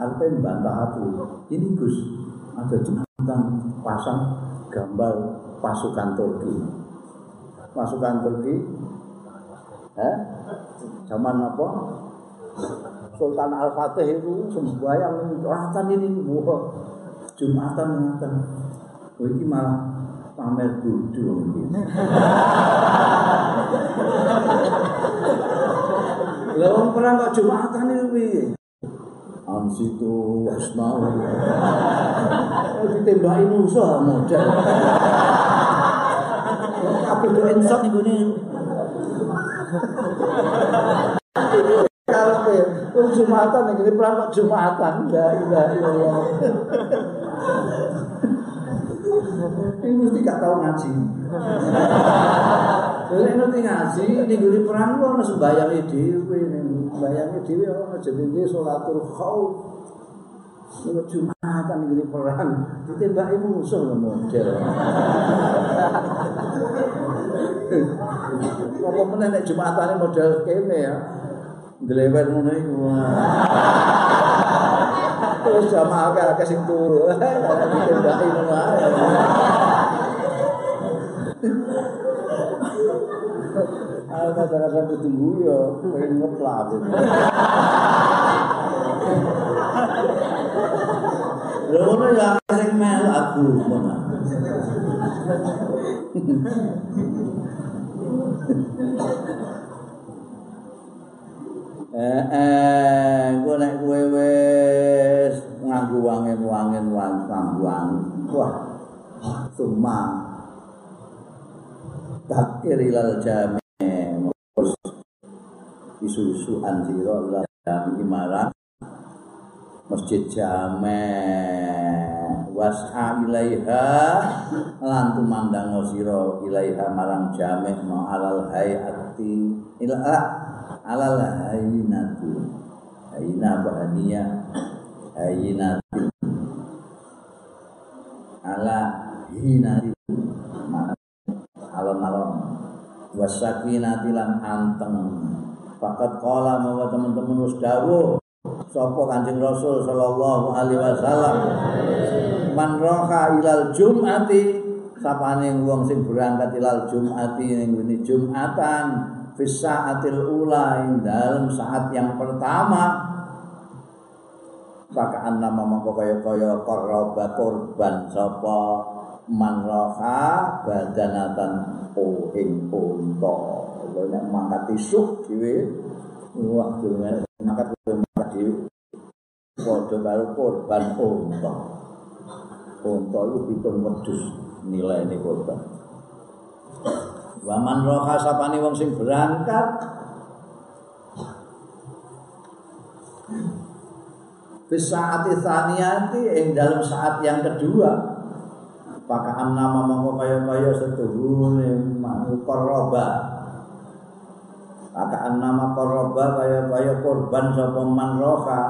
arep bantah aku. Ini Gus, ada jembatan pasang gambar pasukan Turki. Pasukan Turki eh zaman apa? Sultan Al-Fatih itu sembahyang ratan ini wah Jumatan ngatan. Oh ini malah pamer ini. Lah wong perang kok Jumatan iki piye? Ansitu asmau. Ditembaki musuh model. Itu insaf nih gue Kalau ya, Jumatan nih, ini kok Jumatan, ya ilah ilah. Ini mesti gak tahu ngaji. Lha ngerti ngaji, ini gue perang kok ono sembayange dhewe, sembayange dhewe ono jenenge salatul khauf. Kalau Jumatan ini perang, ditembaki musuh lho model. Apa meneh nek Jumatane model kene ya. Ndlewer ngono iku. Terus jamaah akeh sing turu. Ditembaki ngono ae. Aku kadang-kadang ketunggu ya, pengen ngeplak. [laughs] Lha ngono ya sing mel aku. [laughs] Eh, eh, gue nek kowe wis nganggo wangen-wangen wang-wang. Wah. Suma. Takir ilal jami. Isu-isu anjiro ilal jami marang masjid Jamek. Was'a ilaiha. Lan tumandang sira ilaiha marang Jamek ma alal hayati. Ila alal hayinati. Hayina bahania. Hayinati. Ala hinati. Alon-alon. Wasakinati lan anteng. Fakat kala bahwa teman-teman wis dawuh sapa Kanjeng Rasul sallallahu alaihi wasallam? Man roha ilal jumati sapane wong sing berangkat ilal jumati ning ngene jumatan fi saatil ula dalam saat yang pertama. Pakaan nama mongko kaya-kaya korba korban sapa man roha badanatan oh ing unta isuk wah dhewe mangkat dhewe padha karo korban unta. Unta itu pitung wedhus nilaine korban. Waman roha sapane wong sing berangkat Bisaati tsaniyati ing dalam saat yang kedua Pakaan nama mongko kaya-kaya setuhune koroba Pakaan nama koroba kaya-kaya korban sapa man roha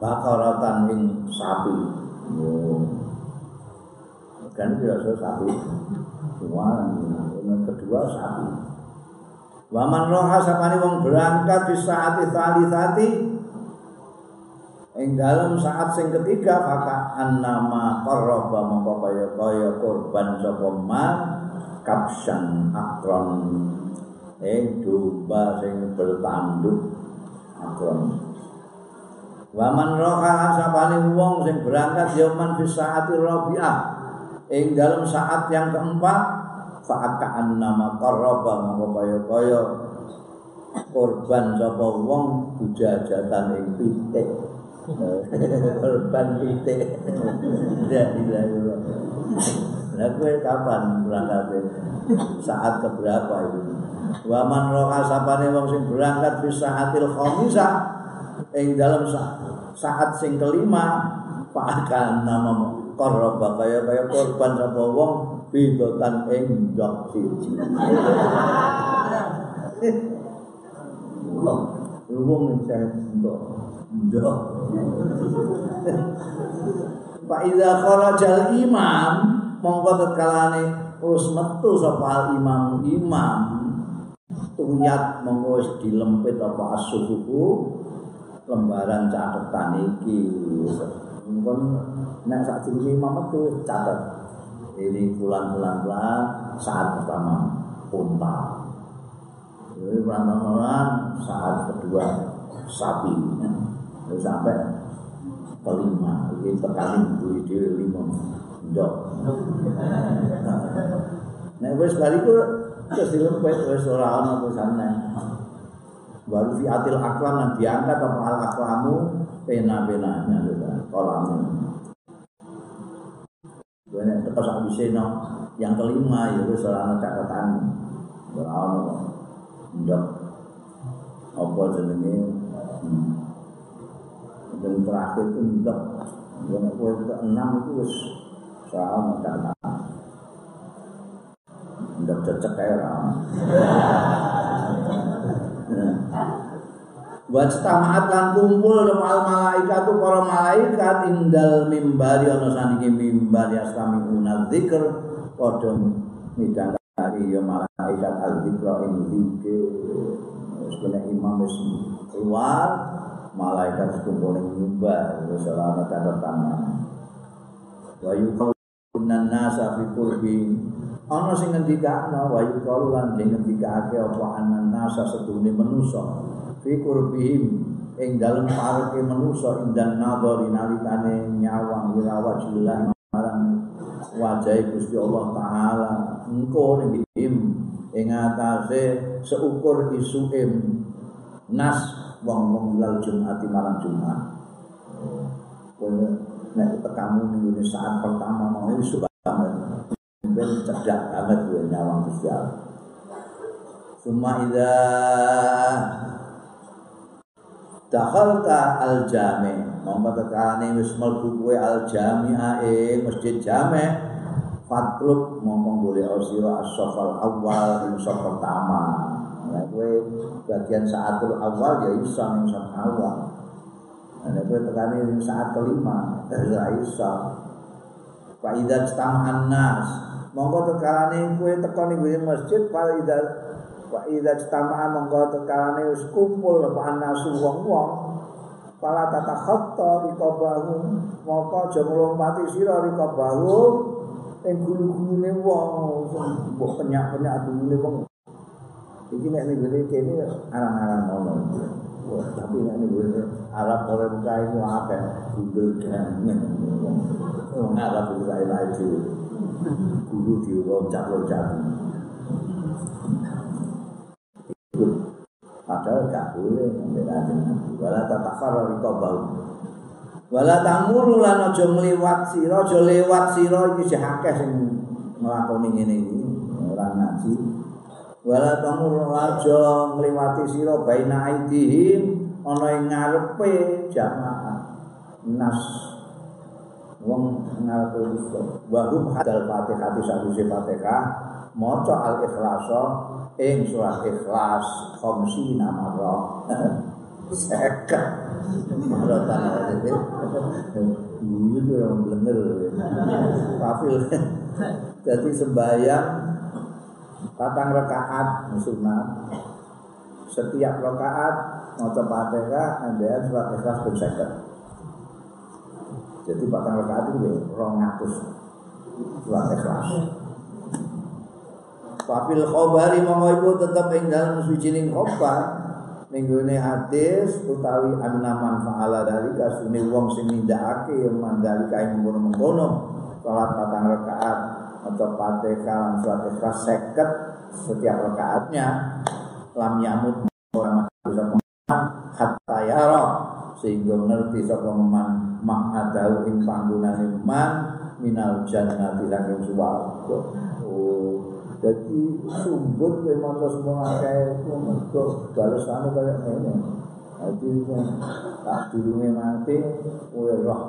bakaratan ing sapi. Kan biasa sapi. Semua yang kedua sapi. Waman roha sapani wong berangkat di saat tali ing dalam saat sing ketiga maka annama qarraba mongko kaya-kaya korban sapa man kapsan akron ing domba sing bertanduk akron Waman roha sapane wong sing berangkat yaman fi saati rabi'ah. Ing dalam saat yang keempat fa'aka nama qarraba mongko kaya-kaya. Korban sapa wong bujajatan ing pitik. [laughs] Korban pitik. Tidak tidak Nah, gue kapan berangkat saat keberapa itu? Waman roha sapane wong sing berangkat fi saatil khamisah ing dalam saat sing kelima pakan nama korba kaya kaya korban sapa wong bidotan ing ndok siji. Wong sing ndok ndok Pak Ida kharajal imam mongko tetkalane wis metu sapa imam imam. Tuyat mongko dilempit apa asubuhu lembaran catatan iki mungkin nek sak durunge imam metu catat ini bulan-bulan bulan saat pertama unta ini bulan saat kedua sapi. Sampai kelima. Ini tekan dulu di lima ndok. Nek wis bali ku terus dilempet wis ora ana tulisane baru fi atil aklam yang diangkat apa? Al aklamu pena-penanya sudah kolamnya. Gue tetap sak biseno yang kelima ya wis ora ana catatan. Ora ana ndok apa jenenge? Hmm. dan terakhir itu ndok yang ke enam itu wis sama catatan. Ndok cecek kayak Buat setamaat lan kumpul al malaikat tu para malaikat indal mimbari ana sandinge mimbar ya sami unal dzikr padha midhangari ya malaikat al dzikra ing dzikir. Wis imam wis keluar malaikat kumpul mimbar wis ora ana catatan wa yuqulun nasa fi qurbi. Ana sing ngendikane wa yuqulu lan ngendikake apa anan nasa sedune manusa. Fi qurbihim ing dalem parke manusa indan nadhari nalikane nyawang ila wajhillah marang wajah Gusti Allah taala. Engko ning ing atase seukur isuim nas wong-wong lal Jumat marang Jumat nek tekamu ning saat pertama mau isu banget. Ben cedak banget gue nyawang Gusti Allah. Suma ida dakhalta al jami monggo tekane wis mlebu kowe al jami'a ing masjid jami. Fatlub ngomong boleh sira as-safal awal ing saf pertama. Nah kowe bagian saatul awal ya iso saf awal nah kowe tekane ing saat kelima ya iso fa idza tam'an nas monggo tekane kowe teko ning masjid fa idza Wa idza istama'a monggo tekalane wis kumpul apa anasu wong-wong. Pala tata khatta rikabahu moko aja nglompati sira rikabahu ing gulu-gulune wong mbok penyak-penyak gulune wong. Iki nek ning kene arang-arang ngono. Tapi nek ning ngene Arab oleh muka itu akeh gundul gangen. Wong Arab itu kae lagi. Guru diloncat-loncat. Padahal gak boleh Nabi. Wala tatakhara riqabau. Wala tamuru lan aja ngliwat sira, aja lewat sira iki sing akeh sing nglakoni ngene iki, ora ngaji. Wala tamuru aja ngliwati sira baina aidihim ana ing ngarepe jamaah. Nas. Wong ngarepe iso. Wa hum hadal Fatihah sawise Fatihah. Maca al-ikhlasa ing surat ikhlas khamsi nama roh seka maratan itu itu yang bener kafil. Jadi sembahyang patang rakaat sunat setiap rakaat maca fatihah ambean surat ikhlas pun jadi patang rakaat itu 200 surat ikhlas. Wafil khobari monggo iku tetep ing dalem sucining khobar hadis utawi annaman fa'ala dari kasune wong sing nindakake yang mandali kae mengkono-mengkono. Salat patang rakaat atau fatihah lan surat seket setiap rakaatnya. Lam yamut orang bisa hatta yara sehingga ngerti sapa man adau ing panggonane man minal jannati saking swarga. Oh jadi sumber memang terus mengakai mergo balesane kaya ngene. Jadi tak durunge mati kowe roh.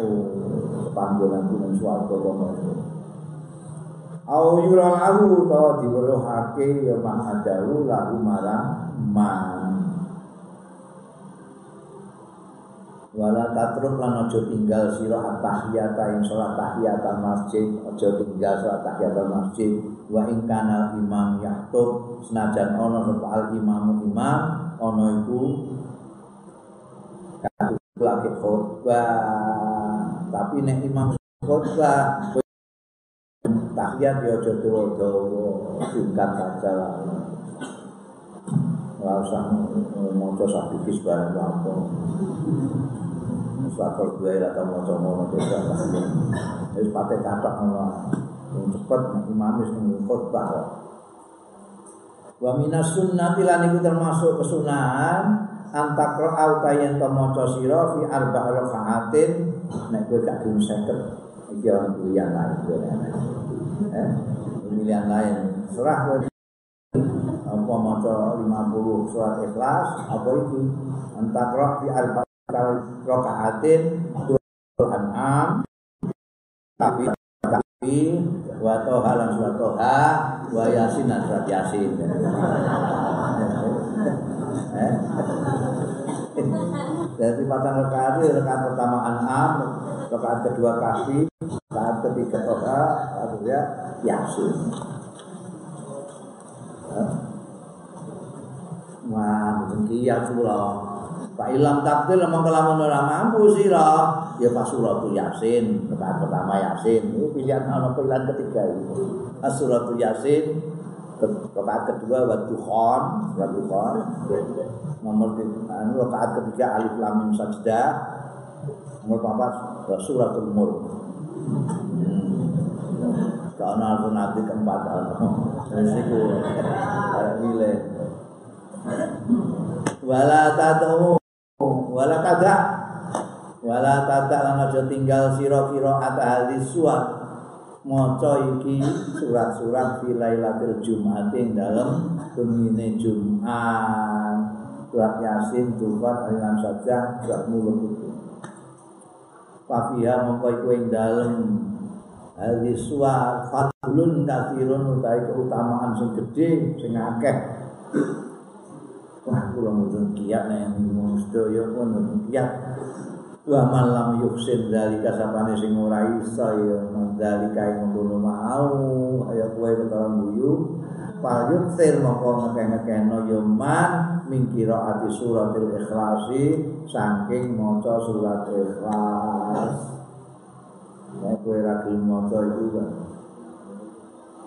Oh panggonan kuwi swarga kono. Au yura lahu to diweruhake ya mang adalu lahu marang man. Wala tatruk lan aja tinggal sira at-tahiyata ing salat tahiyatul masjid, aja tinggal salat tahiyatul masjid wa ing kana imam yahtub senajan ana sapa al imam imam ana iku lagi khutbah tapi nek imam khutbah tahiyat ya aja dawa-dawa singkat saja lah ora usah maca sabikis barang apa Suatu dua atau mau coba mau coba Terus pakai kata ngono. Cepet imam wis khutbah. Wa minas sunnati lan iku termasuk kesunahan antakro autayen to maca sira fi arba rakaatin nek kowe gak gelem seket iki orang pilihan lain eh pilihan lain. Serah kowe apa maca 50 surat ikhlas apa iki antakro fi arba rakaatin Al-An'am tapi tapi wa toha lan surat toha wa yasin dan surat yasin. [laughs] Eh dari patang rakaat rakaat pertama an'am rakaat kedua kafi rakaat ketiga toha rakaat ya yasin Wah, mungkin kiat Pak Ilham takdir lemah kelamun ora mampu sih lah. Ya pas suratul Yasin, rakaat pertama Yasin. Ini pilihan ana pilihan ketiga itu. Pas suratul Yasin, rakaat kedua wa dukhon, wa dukhon. Nomor anu rakaat ketiga alif lam mim sajdah. Nomor papat suratul mulk. Karena aku nanti keempat Jadi itu Kayak milih Wala tatu wala kada wala tata lan aja tinggal sira-sira hadis suat maca iki surat-surat fi lailatul jumat ing dalem benine Jumat. Surat Yasin Tuhan lan saja surat muluk itu. Fafia mongko iku ing dalem. Hadis suat fadlun kathirun utawi keutamaan sing gedhe sing akeh. Wah, kula mboten kiat pun mboten kiat. Wa malam yuksin dalika sapane sing ora iso ya dalika ing ngono mau ya kowe ketawa guyu. Fal yuksir mongko ngekeh-ngekehno ya man mingkira ati suratil ikhlasi saking maca surat ikhlas. Nek kowe ra gelem maca iku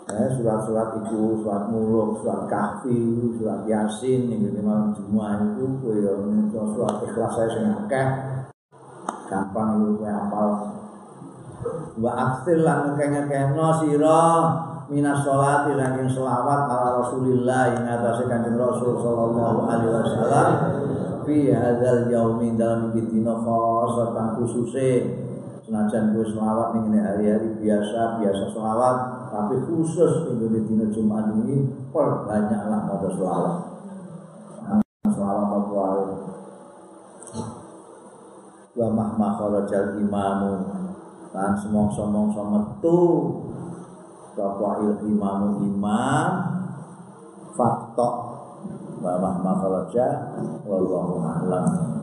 eh, surat-surat itu, surat muluk, surat kahfi, surat yasin, ini malam semua itu, ya, surat ikhlas saya sing akeh, gampang itu saya apal. Wa aksil lan kenya-kenya sira minas sholati saking selawat ala Rasulillah ing atase Kanjeng Rasul sallallahu alaihi wasallam fi hadzal yaumi dalam iki dina khosatan khususe. Senajan kowe selawat ning hari-hari biasa biasa selawat tapi khusus minggu di dina Jumat ini perbanyaklah pada selawat. Selawat apa wa mahma kharajal imamu. Lan semong-semong metu sapa imamu imam. Faktok. Wa mahma kharaja wallahu a'lam